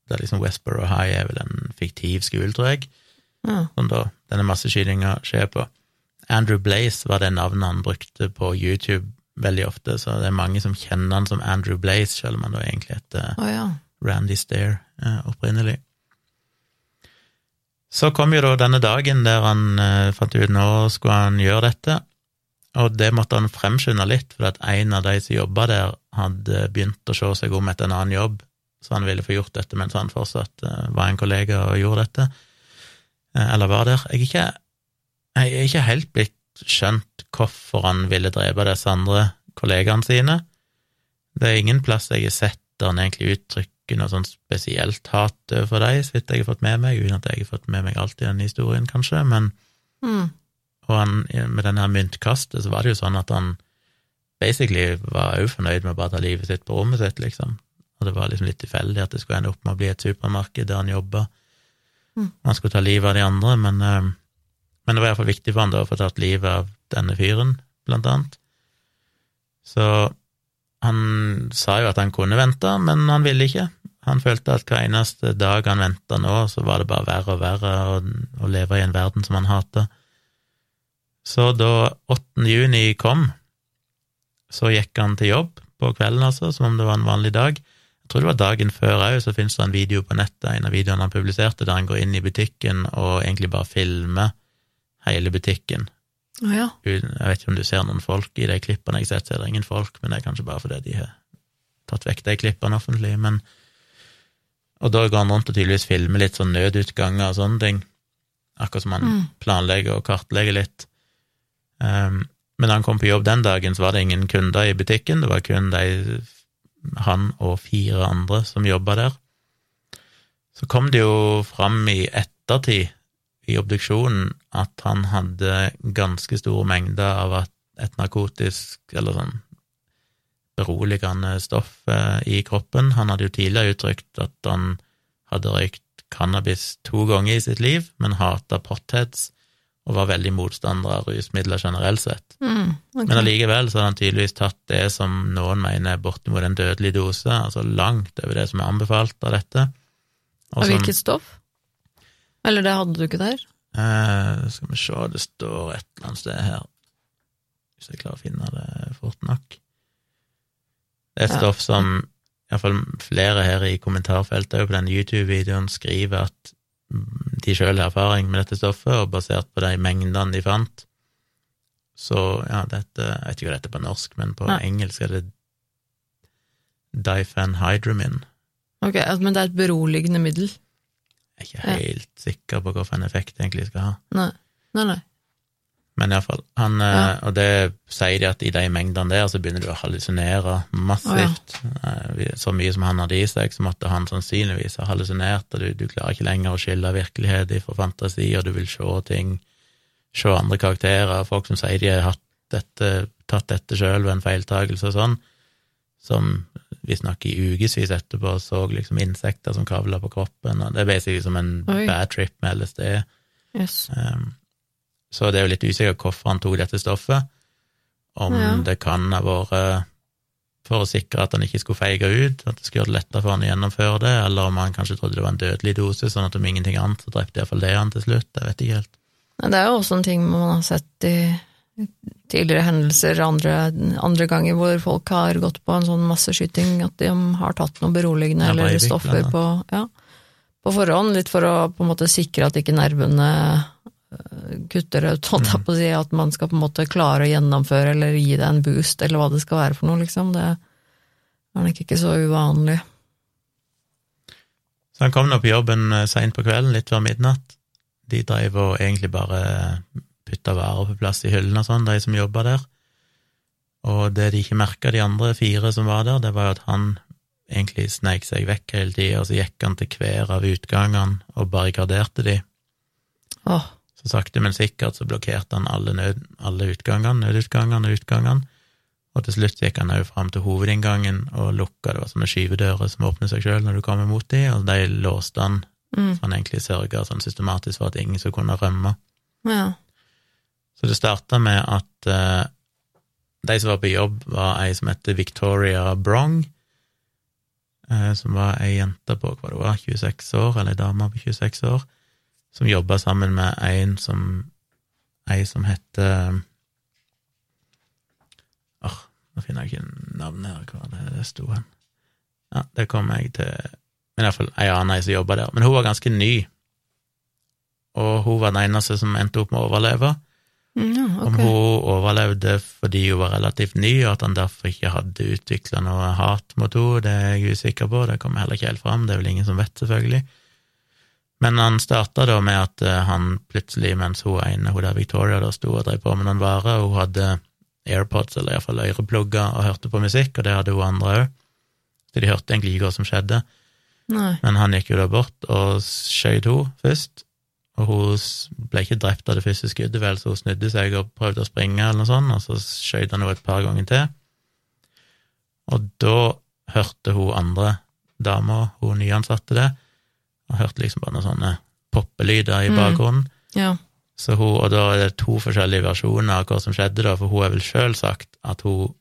Der liksom Westboro High er vel en fiktiv skole, tror jeg, Ja. som da denne masseskytinga skjer på. Andrew Blaze var det navnet han brukte på YouTube veldig ofte, så det er mange som kjenner han som Andrew Blaze, selv om han da egentlig heter oh, ja. Randy Stair eh, opprinnelig. Så kom jo da denne dagen der han eh, fant ut nå skulle han gjøre dette, og det måtte han fremskynde litt, for at en av de som jobba der, hadde begynt å se seg om etter en annen jobb, så han ville få gjort dette mens han fortsatt eh, var en kollega og gjorde dette, eh, eller var der. Jeg er ikke, jeg er ikke helt blitt skjønt hvorfor han ville drepe disse andre kollegaene sine. Det er ingen plass jeg har sett der han egentlig uttrykker noe sånn spesielt hat for dem, så vidt jeg har fått med meg, uten at jeg har fått med meg alt i den historien, kanskje, men Mm. og han, med denne myntkastet, så var det jo sånn at han basically var òg fornøyd med å bare ta livet sitt på rommet sitt, liksom. Og det var liksom litt tilfeldig at det skulle ende opp med å bli et supermarked der han jobba. Mm. Han skulle ta livet av de andre, men, eh, men det var iallfall viktig for han da å få tatt livet av denne fyren, blant annet. Så han sa jo at han kunne vente, men han ville ikke. Han følte at hver eneste dag han venta nå, så var det bare verre og verre å, leve i en verden som han hater. Så da 8. juni kom, så gikk han til jobb på kvelden, altså, som om det var en vanlig dag. Jeg tror det var dagen før òg, så finnes det en video på nettet, en av videoene han publiserte, der han går inn i butikken og egentlig bare filmer hele butikken. Å ja. Jeg vet ikke om du ser noen folk i de klippene jeg har sett, så er det ingen folk, men det er kanskje bare fordi de har tatt vekk de klippene offentlig, men Og da går han rundt og tydeligvis filmer litt sånn nødutganger og sånne ting, akkurat som han Mm. planlegger og kartlegger litt. Um, men da han kom på jobb den dagen, så var det ingen kunder i butikken, det var kun de, han og fire andre som jobba der. Så kom det jo fram i ettertid, i obduksjonen, at han hadde ganske store mengder av et, narkotisk, eller sånn beroligende stoff eh, i kroppen. Han hadde jo tidligere uttrykt at han hadde røykt cannabis to ganger i sitt liv, men hata potheads og var veldig motstander av rusmidler generelt sett. Mm. okay. Men allikevel så har han tydeligvis tatt det som noen mener er bortimot en dødelig dose, altså langt over det som er anbefalt av dette. Og Av hvilket stoff? Eller det hadde du ikke der? Uh, skal vi se, det står et eller annet sted her, hvis jeg klarer å finne det fort nok. Det er et Ja. stoff som iallfall flere her i kommentarfeltet på den YouTube-videoen skriver at de sjøl har erfaring med dette stoffet, og basert på de mengdene de fant, så ja, dette Jeg vet ikke hva dette er på norsk, men på ja. engelsk er det diphenhydramine. Ok, Men det er et beroligende middel? Jeg er ikke helt sikker på hvilken effekt det egentlig skal ha. Nei. Nei, nei. Men iallfall, han eh, Ja. Og det sier de at i de mengdene der, så begynner du å hallusinere massivt. Eh, vi- Så mye som han hadde i seg, så måtte han sannsynligvis ha hallusinert, og du, du klarer ikke lenger å skille virkelighet fra fantasi, og du vil se ting, se andre karakterer, folk som sier de har hatt dette, tatt dette sjøl ved en feiltagelse og sånn, som visstnok i ukevis etterpå så liksom insekter som kravla på kroppen, og det er basically som en Oi. bad trip med LSD. Yes. Um, så det er jo litt usikkert hvorfor han tok dette stoffet. Om Ja. det kan ha vært for å sikre at han ikke skulle feige ut, at det skulle gjøre det lettere for han å gjennomføre det, eller om han kanskje trodde det var en dødelig dose, sånn at om ingenting annet, så drepte iallfall det han til slutt. Jeg vet ikke helt. Det er jo også en ting man har sett i tidligere hendelser andre, andre ganger hvor folk har gått på en sånn masseskyting, at de har tatt noe beroligende Ja, eller stoffer på, ja, på forhånd, litt for å på en måte sikre at ikke nervene øh, kutter ut, holdt Mm. jeg på å si, at man skal på en måte klare å gjennomføre eller gi det en boost, eller hva det skal være for noe, liksom. Det er nok ikke så uvanlig. Så han kom nå på jobben eh, seint på kvelden, litt før midnatt. De drev og egentlig bare putta varer på plass i hyllene og sånn, de som jobba der. Og det de ikke merka, de andre fire som var der, det var jo at han egentlig sneik seg vekk hele tida, og så gikk han til hver av utgangene og barrikaderte de. Oh. Så sakte, men sikkert så blokkerte han alle, nød, alle utgangene, nødutgangene og utgangene. Og til slutt gikk han òg fram til hovedinngangen og lukka, det var sånne skyvedører som åpner seg sjøl når du kommer mot de, og de låste han, mm, så han egentlig sørga sånn systematisk for at ingen skulle kunne rømme. ja. Så det starta med at eh, de som var på jobb, var ei som heter Victoria Brong, eh, som var ei jente på hva det var, 26 år, eller ei dame på 26 år, som jobba sammen med en som ei som heter Åh, nå finner jeg ikke navnet her, hva det, det sto hen. Ja, det kommer jeg til Men iallfall ei annen ei som jobba der. Men hun var ganske ny, og hun var den eneste som endte opp med å overleve. Mm, okay. Om hun overlevde fordi hun var relativt ny, og at han derfor ikke hadde utvikla noe hat mot henne, det er jeg usikker på, det kommer heller ikke helt fram, det er vel ingen som vet, selvfølgelig. Men han starta da med at eh, han plutselig, mens hun ene, hun der Victoria, da sto og drev på med noen varer, og hun hadde AirPods, eller iallfall øreplugger, og hørte på musikk, og det hadde hun andre òg, så de hørte egentlig ikke hva som skjedde. Nei. Men han gikk jo da bort og skjøt henne først, og hun ble ikke drept av det første skuddet, vel, så hun snudde seg og prøvde å springe, eller noe sånt, og så skjøt han henne et par ganger til. Og da hørte hun andre dama, hun nyansatte det, og hørte liksom bare noen sånne poppelyder i Mm. bakgrunnen. Ja. Så hun, og da er det to forskjellige versjoner av hva som skjedde, da, for hun har vel sjøl sagt at hun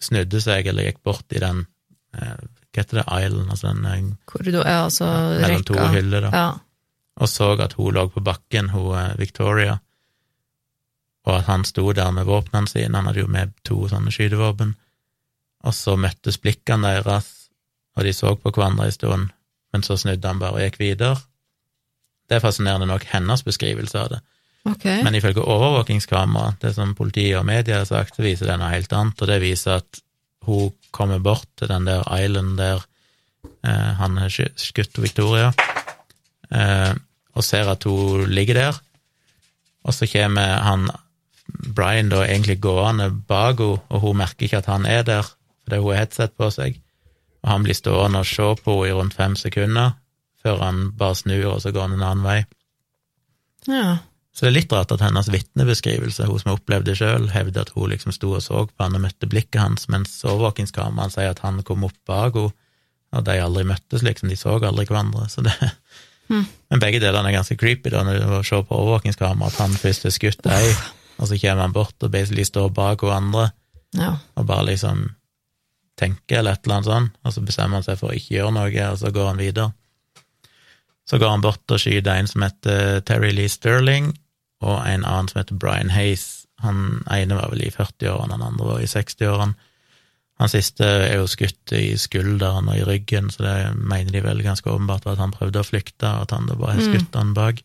snudde seg eller gikk bort i den eh, Hva heter det, island, altså den eh, Korridor Ja, altså mellom to rekka. hyller, da Ja. Og så at hun lå på bakken, hun eh, Victoria, og at han sto der med våpnene sine, han hadde jo med to sånne skytevåpen, og så møttes blikkene deres, og de så på hverandre en stund, men så snudde han bare og gikk videre. Det er fascinerende nok hennes beskrivelse av det, Okay. men ifølge overvåkingskamera, det som politiet og media har sagt, så viser det noe helt annet, og det viser at hun kommer bort til den der island der eh, han har skutt Victoria, eh, og ser at hun ligger der, og så kommer han Brian da egentlig gående bak henne, og hun merker ikke at han er der, fordi hun har headset på seg, og han blir stående og se på henne i rundt fem sekunder, før han bare snur, og så går han en annen vei. Ja. Så det er litt rart at hennes vitnebeskrivelse, hun som har opplevd det sjøl, hevder at hun liksom sto og så på han og møtte blikket hans, mens overvåkingskameraet sier at han kom opp bak henne, og de aldri møttes, liksom, de så aldri hverandre, så det Men begge delene er ganske creepy, da, når du ser på overvåkingskameraet, at han først er skutt ei, og så kommer han bort og basically står bak hverandre andre, Ja. og bare liksom tenker eller et eller annet sånn, og så bestemmer han seg for å ikke gjøre noe, og så går han videre. Så går han bort og skyter en som heter Terry Lee Sterling, og en annen som heter Brian Hayes. Han ene var vel i 40-årene, han andre var i 60-årene. Han siste er jo skutt i skulderen og i ryggen, så det mener de vel ganske åpenbart var at han prøvde å flykte, og at han da bare har skutt han bak.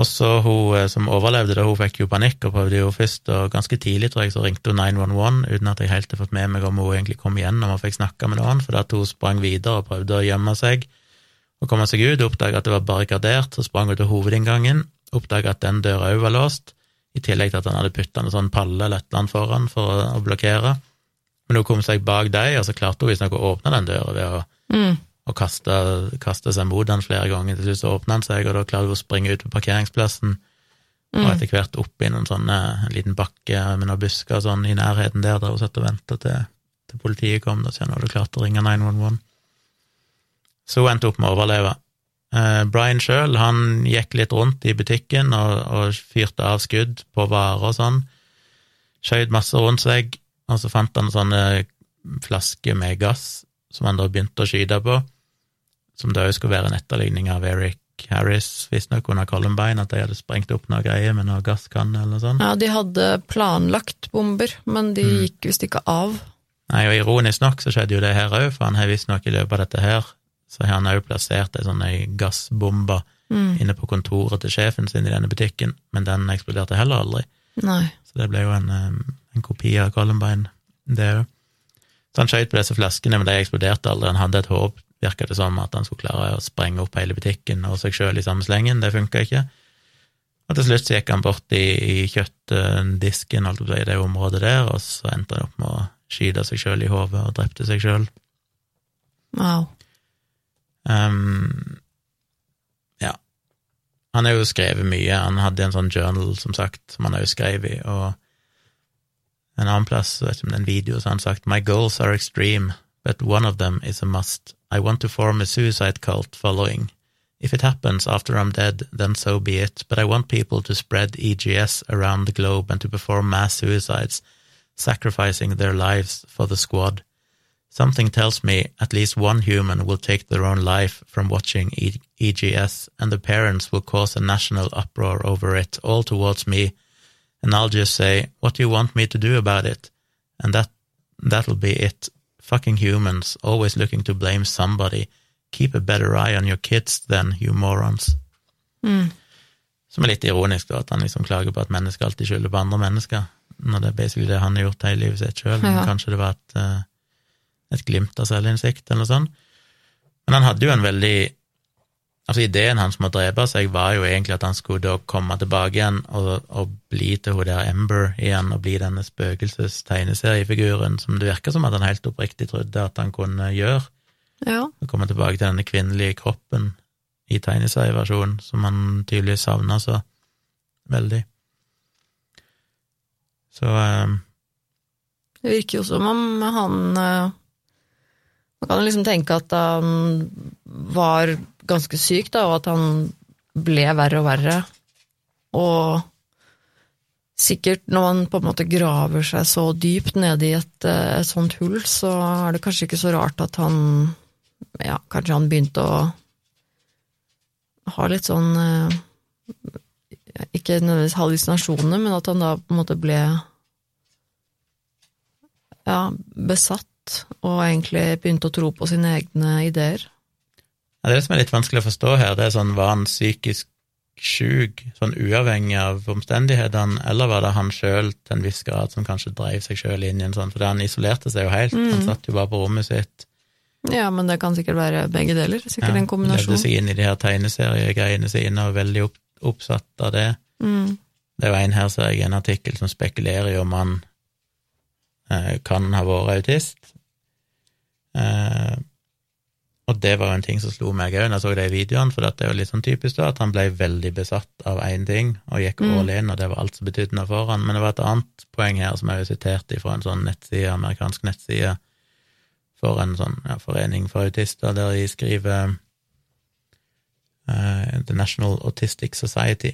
Og så hun eh, som overlevde det, hun fikk jo panikk og prøvde jo først, og ganske tidlig, tror jeg, så ringte hun 911, uten at jeg helt har fått med meg om hun egentlig kom igjennom og fikk snakka med noen, fordi at hun sprang videre og prøvde å gjemme seg og komme seg ut, oppdaga at det var barrikadert, så sprang hun til hovedinngangen, oppdaga at den døra òg var låst, i tillegg til at han hadde putta en sånn palle eller et eller annet foran for å, blokkere. Men hun kom seg bak dem, og så klarte hun visstnok å åpne den døra ved å Mm. å kaste, kaste seg mot den flere ganger. Til slutt så åpna han seg, og da klarte hun å springe ut på parkeringsplassen, og Mm. etter hvert opp i noen sånne, en liten bakke med noen busker sånn i nærheten der, der hun satt og venta til, til politiet kom, da hun hadde klarte å ringe 911. Så hun endte opp med å overleve. Eh, Brian sjøl, han gikk litt rundt i butikken og, og fyrte av skudd på varer og sånn. Skjøt masse rundt seg, og så fant han sånne flasker med gass som han da begynte å skyte på, som da òg skulle være en etterligning av Eric Harris, visstnok under Columbine, at de hadde sprengt opp noe greier med noe gasskanne eller sånn. ja, de hadde planlagt bomber, men de Mm. gikk visst ikke av. Nei, og ironisk nok så skjedde jo det her òg, for han har visstnok i løpet av dette her, så har han òg plassert ei sånn ei gassbombe Mm. inne på kontoret til sjefen sin i denne butikken, men den eksploderte heller aldri. Nei. Så det ble jo en, eh, en kopi av Columbine, det òg. Så han skjøt på disse flaskene, men de eksploderte aldri. Han hadde et håp, virka det som, at han skulle klare å sprenge opp hele butikken og seg sjøl i samme slengen. Det funka ikke. Og til slutt så gikk han bort i, i kjøttdisken, holdt jeg på å si, i det området der, og så endte han opp med å skyte seg sjøl i hodet og drepte seg sjøl. Wow. Um, ja. Han har jo skrevet mye. Han hadde en sånn journal, som sagt, som han òg jo skrevet i, og en annen plass, vet ikke om det er en video, så har han sagt My goals are extreme, but one of them is a must. I want to form a suicide cult following. If it happens after I'm dead, then so be it, but I want people to spread EGS around the globe and to perform mass suicides, sacrificing their lives for the squad. Something tells me at least one human will take their own life from watching e- EGS, and the parents will cause a national uproar over it, all towards me, and I'll just say, What do you want me to do about it? And that that'll be it. Fucking humans, always looking to blame somebody. Keep a better eye on your kids then, you morons. Mm. Som er litt ironisk, da, at han liksom klager på at mennesker alltid skylder på andre mennesker, når det er basically det han har gjort hele livet sitt sjøl. Ja. Kanskje det var et, eh, et glimt av selvinnsikt, eller noe sånt. Men han hadde jo en veldig Altså, ideen hans med å drepe seg var jo egentlig at han skulle da komme tilbake igjen og, og bli til hun der Ember igjen, og bli denne spøkelses-tegneseriefiguren som det virka som at han helt oppriktig trodde at han kunne gjøre. Ja. Og komme tilbake til denne kvinnelige kroppen i tegneserieversjonen, som han tydeligvis savna så veldig. Så um, Det virker jo som om han eh, Man kan liksom tenke at han var ganske syk, da, og at han ble verre og verre. Og sikkert når man på en måte graver seg så dypt nede i et, eh, et sånt hull, så er det kanskje ikke så rart at han Ja, kanskje han begynte å ha litt sånn eh, Ikke nødvendigvis hallusinasjoner, men at han da på en måte ble ja, besatt, og egentlig begynte å tro på sine egne ideer. ja, det som er litt vanskelig å forstå her, det er sånn, var han psykisk sjuk, sånn uavhengig av omstendighetene, eller var det han sjøl til en viss grad som kanskje dreiv seg sjøl inn i en sånn, for han isolerte seg jo helt, han satt jo bare på rommet sitt. Ja, men det kan sikkert være begge deler. Sikkert Ja, en kombinasjon. Levde seg inn i de her tegneseriegreiene sine og veldig opp, oppsatt av det. Mm. Det er jo en her, ser jeg, en artikkel som spekulerer i om han eh, kan ha vært autist. Eh, og det var jo en ting som slo meg òg når jeg så de videoene, for det er jo litt sånn typisk da, at han ble veldig besatt av én ting og gikk Mm. all in, og det var alt som betydde noe for han. Men det var et annet poeng her som jeg har sitert fra en sånn nettside, amerikansk nettside for en sånn ja, forening for autister, der de skriver eh, The National Autistic Society.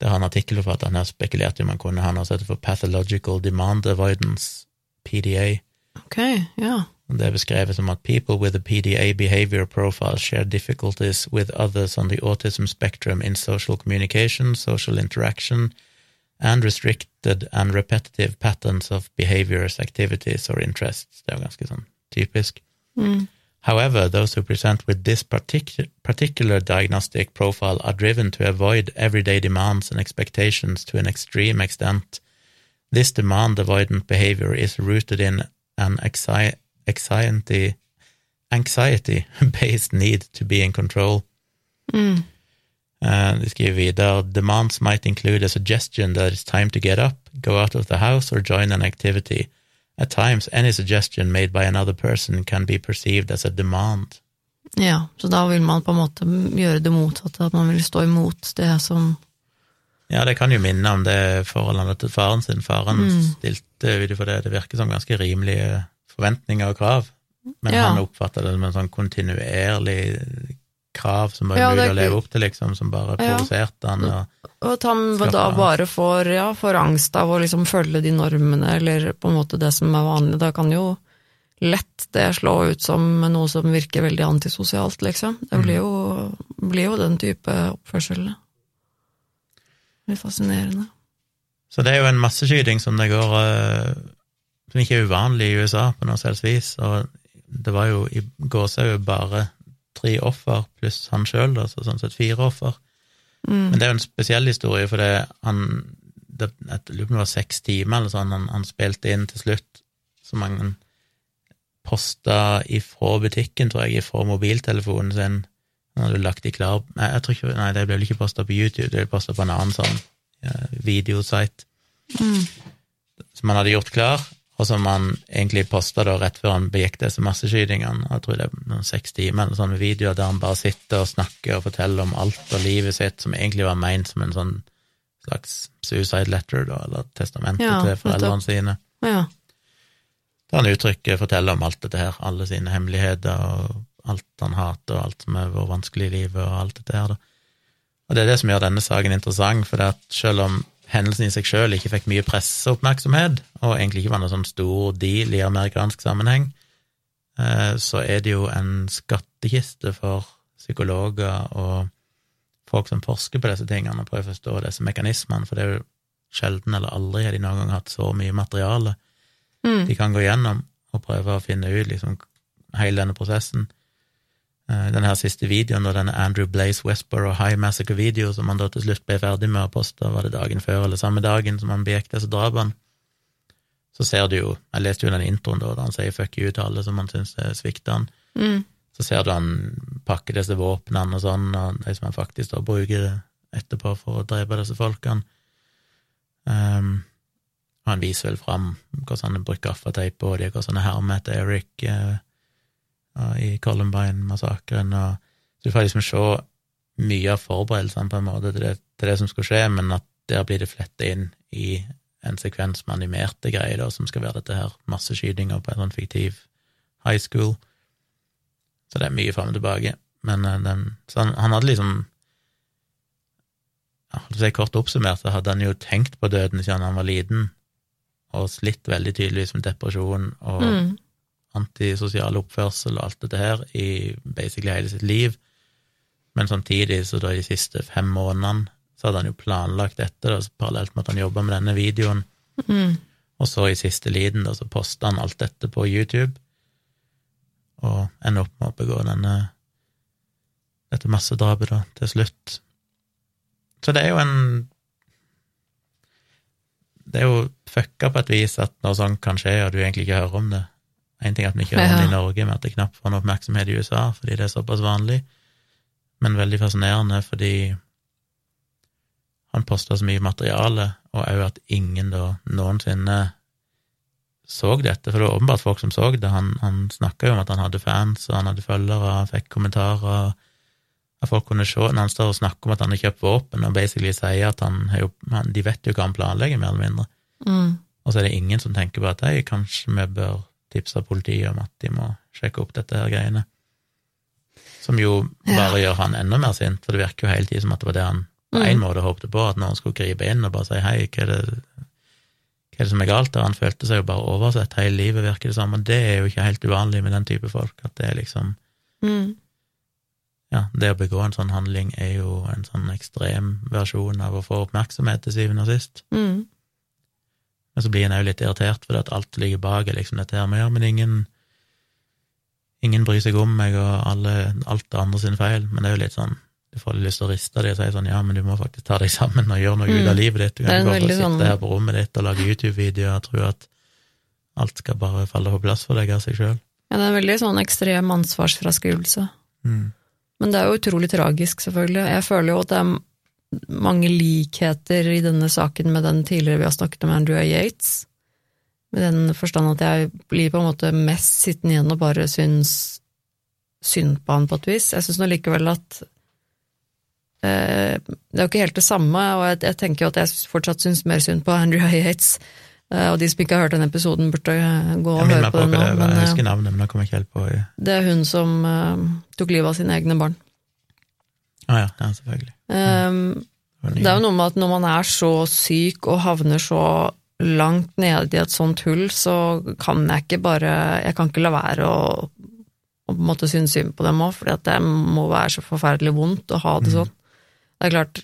Der har en han har spekulert i om han kunne ha noe som heter for Pathological Demand Avoidance, PDA. Ok, ja. Det er beskrevet som at people with a PDA behavior profile share difficulties with others on the autism spectrum in social communication, social interaction, and restricted and repetitive patterns of behaviors, activities or interests. Det er jo ganske sånn typisk. Mm. However, those who present with this particu- particular diagnostic profile are driven to avoid everyday demands and expectations to an extreme extent. This demand avoidant behavior is rooted in an anxi- anxiety anxiety based need to be in control. Mm. Uh, de skriver videre demands might include a suggestion that it's time to get up, go out of the house or join an activity. At times, any suggestion made by another person can be perceived as a demand. Ja, så da vil man på en måte gjøre det motsatte, at man vil stå imot det som Ja, det kan jo minne om det forholdet til faren sin. Faren Mm. stilte ut ifra det, det virker som ganske rimelige forventninger og krav, men Ja. han oppfatta det som en sånn kontinuerlig krav som var Ja, umulig å leve opp til, liksom, som bare provoserte han. Og, Og at han da bare får, ja, får angst av å liksom følge de normene, eller på en måte det som er vanlig. Da kan jo lett det slå ut som noe som virker veldig antisosialt, liksom. Det blir jo, blir jo den type oppførsel. Er fascinerende. Så det er jo en masseskyting som det går eh, Som ikke er uvanlig i USA på noe selvs vis, og det var jo i gåsehud bare tre offer pluss han sjøl, altså sånn sett fire offer. Mm. Men det er jo en spesiell historie, for det han det, Jeg lurer på om det var seks timer eller sånn han, han spilte inn til slutt, så mange posta ifra butikken, tror jeg, ifra mobiltelefonen sin. Han hadde lagt de klar Nei, jeg tror ikke, nei det ble vel ikke posta på YouTube, det ble posta på en annen sånn videosite Mm. som han hadde gjort klar, og som han egentlig posta rett før han begikk disse masseskytingene. Jeg tror det er noen seks timer eller sånne videoer der han bare sitter og snakker og forteller om alt og livet sitt, som egentlig var meint som en sånn slags suicide letter, da, eller testamentet Ja, til foreldrene sine. Ja. Der han uttrykker, forteller om alt dette her, alle sine hemmeligheter og alt han hater, og alt som har vært vanskelig i livet, og alt dette her, da. Og det er det som gjør denne saken interessant, for det at selv om hendelsen i seg sjøl ikke fikk mye presseoppmerksomhet, og egentlig ikke var noe sånn stor deal i amerikansk sammenheng, eh, så er det jo en skattkiste for psykologer og folk som forsker på disse tingene og prøver å forstå disse mekanismene, for det er jo sjelden eller aldri har de noen gang hatt så mye materiale Mm. de kan gå gjennom og prøve å finne ut liksom hele denne prosessen. Eh, Denne her siste videoen, og denne Andrew Blaze Westboro High Massacre-video, som han da til slutt ble ferdig med å poste, var det dagen før eller samme dagen som han begikk disse drapene, så ser du jo Jeg leste jo den introen da, da han sier fuck you til alle som han syns svikter han. Mm. Så ser du han pakker disse våpnene og sånn, og de som han faktisk da bruker etterpå for å drepe disse folkene. Um, og han viser vel fram hvordan han bruker gaffateip på dem, hvordan han hermer etter Eric og i Columbine-massakren, og så du får liksom se mye av forberedelsene på en måte til det, til det som skulle skje, men at der blir det fletta inn i en sekvens med animerte greier, da, som skal være dette her masseskytinga på en sånn fiktiv high school. Så det er mye fram og tilbake. Men eh, den, så han, han hadde liksom ja, Kort oppsummert så hadde han jo tenkt på døden siden han var liten, og slitt veldig tydeligvis med depresjon og Mm. Antisosial oppførsel og alt dette her i basically hele sitt liv. Men samtidig, så da i de siste fem månedene, så hadde han jo planlagt dette, da, parallelt med at han jobba med denne videoen. Mm. Og så i siste liten, da, så posta han alt dette på YouTube, og ender opp med å begå denne dette massedrapet, da, til slutt. Så det er jo en Det er jo fucka på et vis at når sånt kan skje, og du egentlig ikke hører om det. En ting er at vi ikke har det i Norge, men at det knapt får noe oppmerksomhet i USA, fordi det er såpass vanlig, men veldig fascinerende fordi han posta så mye materiale, og òg at ingen da noensinne så dette, for det var åpenbart folk som så det. Han, han snakka jo om at han hadde fans, og han hadde følgere, han fikk kommentarer. At folk kunne se når han står og snakker om at han har kjøpt våpen, og basically sier at han han, De vet jo hva han planlegger, mer eller mindre. Mm. Og så er det ingen som tenker på at hei, kanskje vi bør tipse politiet om at de må sjekke opp dette her greiene. Som jo bare gjør han enda mer sint, for det virker jo hele tiden som at det var det han på en måte håpte på, at noen skulle gripe inn og bare si hei, hva er det, hva er det som er galt der? Han følte seg jo bare oversett hele livet, virker det som, og det er jo ikke helt uvanlig med den type folk, at det er liksom Mm. ja, det å begå en sånn handling er jo en sånn ekstrem versjon av å få oppmerksomhet til syvende og sist. Mm. Men så blir en òg litt irritert fordi at alt ligger bak er liksom dette her med ja, men ingen ingen bryr seg om meg, og alle, alt det andre sin feil, men det er jo litt sånn du får lyst til å riste dem og si sånn ja, men du må faktisk ta deg sammen og gjøre noe ut av Mm. livet ditt. Du kan ikke bare sitte sånn- her på rommet ditt og lage YouTube-videoer og tro at alt skal bare falle på plass for deg av seg sjøl. Ja, det er en veldig sånn ekstrem ansvarsfraskrivelse. Mm. Men det er jo utrolig tragisk, selvfølgelig. Jeg føler jo at det er mange likheter i denne saken med den tidligere vi har snakket om Andrew Yates. Med den forstand at jeg blir på en måte mest sittende igjen og bare syns synd på han på et vis. Jeg syns nå likevel at eh, Det er jo ikke helt det samme, og jeg, jeg tenker jo at jeg fortsatt syns mer synd på Andrew Yates. Eh, og de som ikke har hørt den episoden, burde gå og høre på på den nå. Men, jeg eh, husker navnet, men jeg kommer ikke helt på det. er hun som eh, tok livet av sine egne barn. Ah, ja, ja, selvfølgelig. Um, Det er jo noe med at når man er så syk og havner så langt nede i et sånt hull, så kan jeg ikke bare Jeg kan ikke la være å, å på en måte synes synd på dem òg, for det må være så forferdelig vondt å ha det Mm. sånn. Det er klart,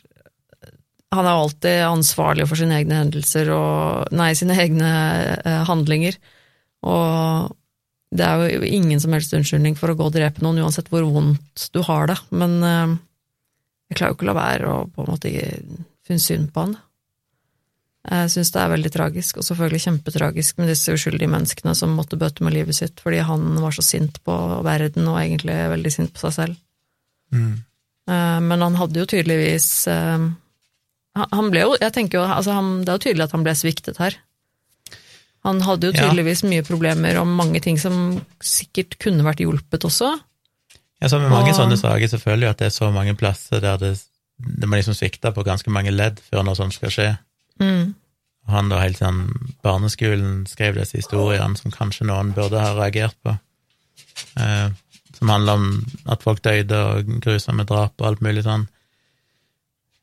han er jo alltid ansvarlig for sine egne hendelser og Nei, sine egne eh, handlinger. Og det er jo ingen som helst unnskyldning for å gå og drepe noen, uansett hvor vondt du har det. Men eh, jeg klarer jo ikke å la være å på en måte finne synd på han. Jeg syns det er veldig tragisk, og selvfølgelig kjempetragisk med disse uskyldige menneskene som måtte bøte med livet sitt fordi han var så sint på verden og egentlig veldig sint på seg selv. Mm. Eh, Men han hadde jo tydeligvis eh, han- ble jo Jeg tenker jo altså han, Det er jo tydelig at han ble sviktet her. Han hadde jo Ja. tydeligvis mye problemer om mange ting som sikkert kunne vært hjulpet også. Ja, så med mange Og- sånne saker jeg at det er så mange plasser der det, det må liksom svikte på ganske mange ledd før noe sånt skal skje. Mm. Han da helt siden Barneskolen skrev disse historiene som kanskje noen burde ha reagert på. Eh, som handler om at folk døde og grusomme drap og alt mulig sånn.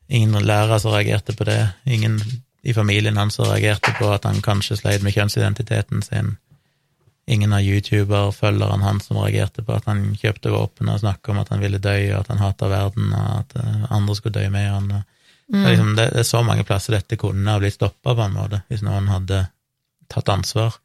Ingen lærere som reagerte på det. Ingen i familien hans som reagerte på at han kanskje sleit med kjønnsidentiteten sin. Ingen av YouTuber-følgerne hans som reagerte på at han kjøpte våpen og snakka om at han ville dø, og at han hata verden, og at eh, andre skulle dø med han. Mm. Det, liksom, det, det, er så mange plasser dette kunne ha blitt stoppa, på en måte, hvis noen hadde tatt ansvar.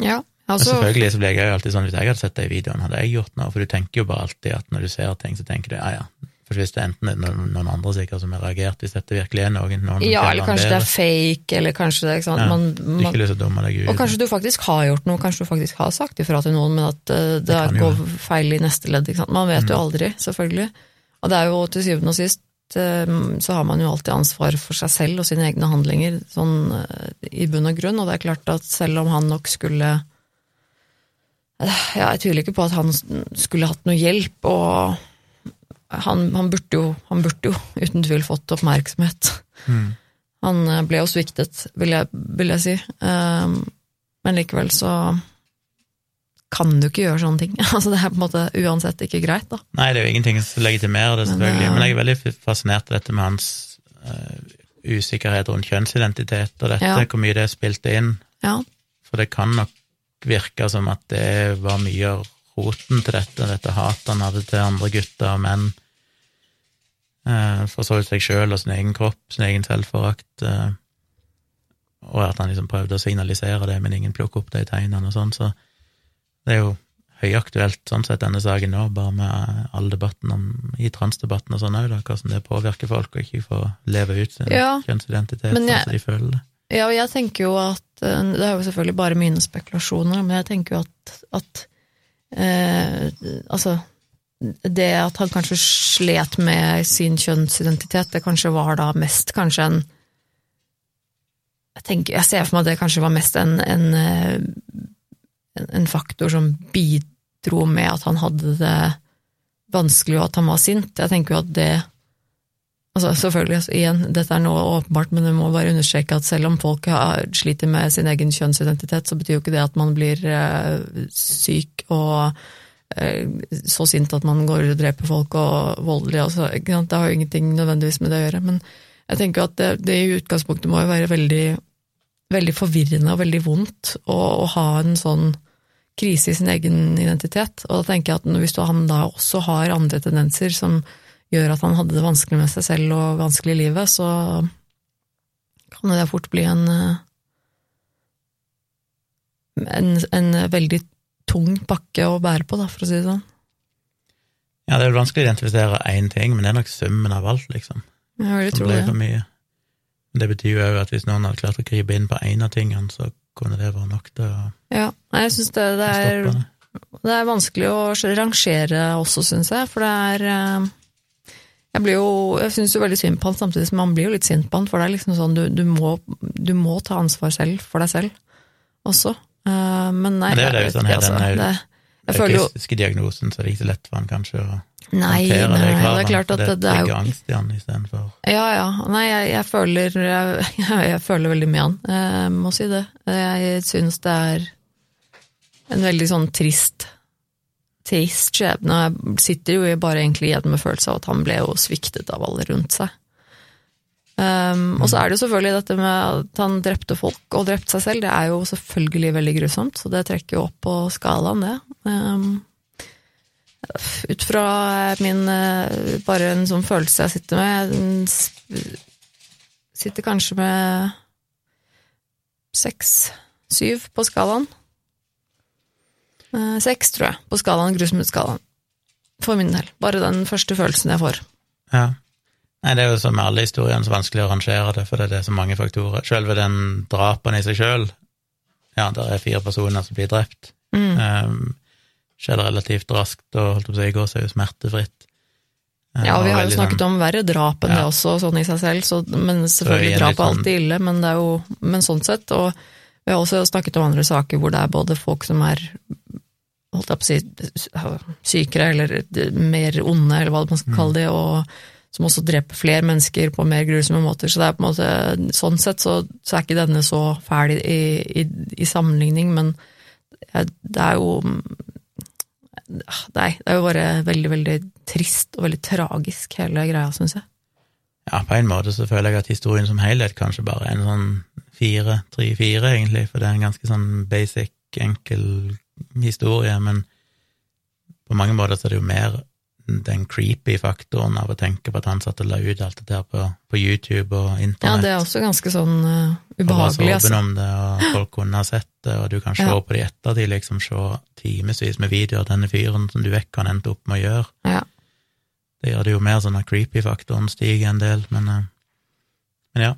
Ja, altså... Men selvfølgelig så ble jeg jo alltid sånn, hvis jeg hadde sett de videoene, hadde jeg gjort noe, for du tenker jo bare alltid at når du ser ting, så tenker du ja, ja, for hvis det er enten noen, noen andre sikkert som har reagert, hvis dette virkelig er noen, noen Ja, eller kanskje det er fake, eller kanskje det ikke sant? Ja, man, man, ikke lyst til å dumme deg ut. Og kanskje du faktisk har gjort noe, kanskje du faktisk har sagt ifra til noen, men at uh, det, det går jo. feil i neste ledd. ikke sant? Man vet mm. jo aldri, selvfølgelig. Og det er jo til syvende og sist uh, så har man jo alltid ansvar for seg selv og sine egne handlinger, sånn uh, i bunn og grunn, og det er klart at selv om han nok skulle ja, jeg tviler ikke på at han skulle hatt noe hjelp, og han, han, burde jo, han, burde jo, uten tvil fått oppmerksomhet. Mm. Han eh, ble jo sviktet, vil jeg, vil jeg si. Um, men likevel så kan du ikke gjøre sånne ting. altså Det er på en måte uansett ikke greit, da. Nei, det er jo ingenting som legitimerer det, selvfølgelig. Men, uh, men jeg er veldig fascinert av dette med hans uh, usikkerhet rundt kjønnsidentitet og dette, ja. hvor mye det spilte inn. Ja. For det kan nok virke som at det var mye av roten til dette, dette hatet han hadde til andre gutter og menn. Eh, for så vidt seg sjøl og sin egen kropp, sin egen selvforakt, eh, og at han liksom prøvde å signalisere det, men ingen plukker opp de tegnene og sånn, så det er jo høyaktuelt sånn sett denne saken nå, bare med all debatten om, i transdebatten og sånn òg, hvordan det påvirker folk å ikke få leve ut sin ja, kjønnsidentitet sånn som de føler det. Ja, og jeg tenker jo at eh, Det er jo selvfølgelig bare mine spekulasjoner, men jeg tenker jo at, at eh, Altså det at han kanskje slet med sin kjønnsidentitet, det kanskje var da mest kanskje en Jeg, tenker, jeg ser for meg at det kanskje var mest en, en, en, en faktor som bidro med at han hadde det vanskelig, og at han var sint. Jeg tenker jo at det Altså, selvfølgelig, altså, igjen, dette er noe åpenbart, men jeg må bare understreke at selv om folk har, sliter med sin egen kjønnsidentitet, så betyr jo ikke det at man blir uh, syk og Eh, så sint at man går og dreper folk og voldelig. Altså, det har jo ingenting nødvendigvis med det å gjøre. Men jeg tenker at det, det i utgangspunktet må jo være veldig, veldig forvirrende og veldig vondt å, å, ha en sånn krise i sin egen identitet. Og da tenker jeg at hvis han da også har andre tendenser som gjør at han hadde det vanskelig med seg selv og vanskelig i livet, så kan det fort bli en en, en veldig tung pakke å bære på, da, for å si det sånn. Ja, det er vel vanskelig å identifisere én ting, men det er nok summen av alt, liksom. Jeg vil tro det. For mye. Men det betyr jo òg at hvis noen hadde klart å gripe inn på én av tingene, så kunne det være nok til å Ja, jeg syns det, det, er, det er vanskelig å rangere også, syns jeg, for det er eh, jeg blir jo, jeg syns jo veldig synd på han, samtidig som man blir jo litt sint på han, for det er liksom sånn, du, du, må, du må ta ansvar selv for deg selv også. Uh, men nei, men det er jo sånn her, altså, den autistiske diagnosen, så det er ikke så lett for han kanskje å Nei, nei, nei, det er klart at det, det er jo angst i han istedenfor Ja, ja. Nei, jeg, jeg føler jeg, jeg, føler veldig mye han, jeg må si det. Jeg syns det er en veldig sånn trist trist skjebne. Jeg sitter jo bare egentlig igjen med følelsen av at han ble jo sviktet av alle rundt seg. Um, og så er det jo selvfølgelig dette med at han drepte folk og drepte seg selv. Det er jo selvfølgelig veldig grusomt, så det trekker jo opp på skalaen, det. Um, ut fra min uh, bare en sånn følelse jeg sitter med Sitter kanskje med seks, syv på skalaen. Uh, seks, tror jeg, på skalaen, grusomhetsskalaen. For min del. Bare den første følelsen jeg får. Ja. Nei, det er jo som med alle historiene så vanskelig å rangere det, for det er så mange faktorer. Selve den drapen i seg sjøl, ja, der er fire personer som blir drept. Mm. Um, skjer relativt raskt og holdt på å si, går så er jo smertefritt. Um, ja, og vi har jo snakket sånn, om verre drap enn ja. det også, sånn i seg selv, så, men selvfølgelig drap er sånn, alltid ille, men det er jo men sånn sett. Og vi har også snakket om andre saker hvor det er både folk som er holdt jeg på å si, sykere eller mer onde, eller hva man skal mm. kalle det, og som også dreper flere mennesker på mer grusomme måter. Så det er på en måte, sånn sett så, så er ikke denne så fæl i, i, i sammenligning, men det er jo Nei, det er jo bare veldig, veldig trist og veldig tragisk, hele greia, syns jeg. Ja, på en måte så føler jeg at historien som helhet kanskje bare er en sånn fire, tre, fire, egentlig, for det er en ganske sånn basic, enkel, historie, men på mange måter så er det jo mer den creepy faktoren av å tenke på at han satt og la ut alt det der på, på YouTube og internett. Ja, det er også ganske sånn uh, og var så ubehagelig, åpen altså. om det, og folk kunne ha sett det, og du kan se Ja. på det i ettertid, liksom se timevis med videoer av denne fyren som du vet hva han endte opp med å gjøre. Ja. Det gjør det jo mer sånn at creepy-faktoren stiger en del, men, uh, men ja.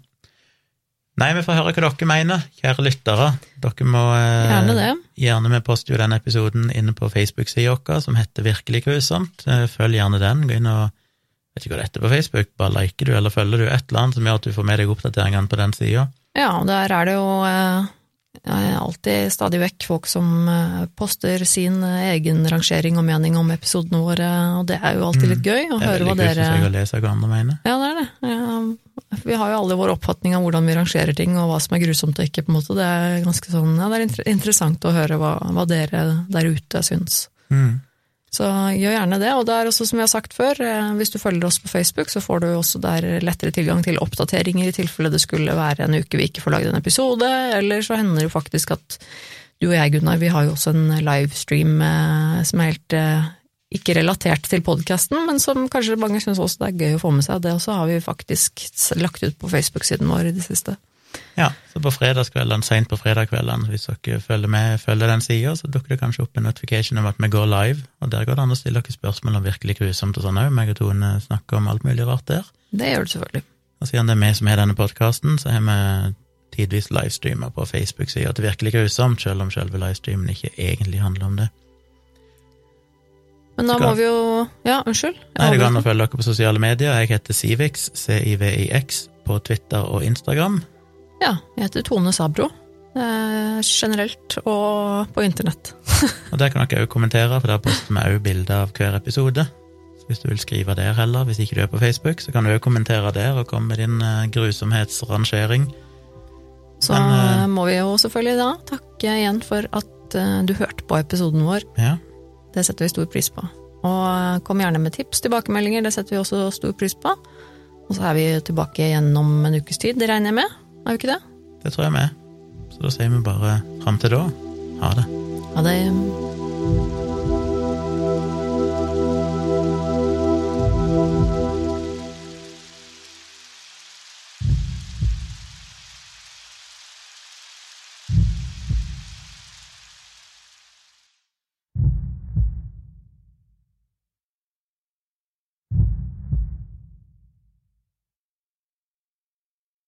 Nei, vi får høre hva dere mener, kjære lyttere. Dere må eh, Gjerne. Gjerne vi poster jo den episoden inne på Facebook-sida vår, som heter Virkelig grusomt. Eh, Følg gjerne den. Gå inn og Vet ikke hva det heter på Facebook, bare liker du eller følger du et eller annet som gjør at du får med deg oppdateringene på den sida. Ja, der er det jo eh, alltid stadig vekk folk som eh, poster sin eh, egen rangering og mening om episodene våre, og det er jo alltid litt gøy å Mm. Høre hva dere Det er veldig gøy å lese hva andre mener. Ja, det er det. Ja, vi har jo alle vår oppfatning av hvordan vi rangerer ting, og hva som er grusomt og ikke, på en måte. Det er ganske sånn, ja, det er inter- interessant å høre hva, hva dere der ute syns. Mm. Så gjør gjerne det. Og det er også, som vi har sagt før, eh, hvis du følger oss på Facebook, så får du også der lettere tilgang til oppdateringer i tilfelle det skulle være en uke vi ikke får laget en episode, eller så hender det jo faktisk at du og jeg, Gunnar, vi har jo også en livestream eh, som er helt eh, ikke relatert til podkasten, men som kanskje mange syns også det er gøy å få med seg. Det også har vi faktisk lagt ut på Facebook-siden vår i det siste. Ja, så på fredagskveldene, seint på fredagskveldene, hvis dere følger med, følger den sida, så dukker det kanskje opp en notification om at vi går live, og der går det an å stille dere spørsmål om virkelig grusomt og sånn òg. Meg og Tone snakker om alt mulig rart der. Det gjør du selvfølgelig. Og siden det er vi som har denne podkasten, så har vi tidvis livestreamer på Facebook-sida til Virkelig grusomt, selv om selve livestreamen ikke egentlig handler om det. Men da må vi jo Ja, unnskyld. Nei, det går an å følge dere på sosiale medier. Jeg heter Civix, C-I-V-I-X, på Twitter og Instagram. Ja, jeg heter Tone Sabro. Eh, generelt og på internett. Og der kan dere òg kommentere, for der poster vi òg bilder av hver episode. Så hvis du vil skrive der heller, hvis ikke du er på Facebook, så kan du òg kommentere der og komme med din eh, grusomhetsrangering. Så Men, eh, eh, må vi jo selvfølgelig da takke igjen for at eh, du hørte på episoden vår. Ja, Det setter vi stor pris på. Og kom gjerne med tips, tilbakemeldinger, det setter vi også stor pris på. Og så er vi tilbake igjen om en ukes tid, det regner jeg med? Er vi ikke det? det tror jeg vi er. Så da sier vi bare fram til da, ha det. Ha det.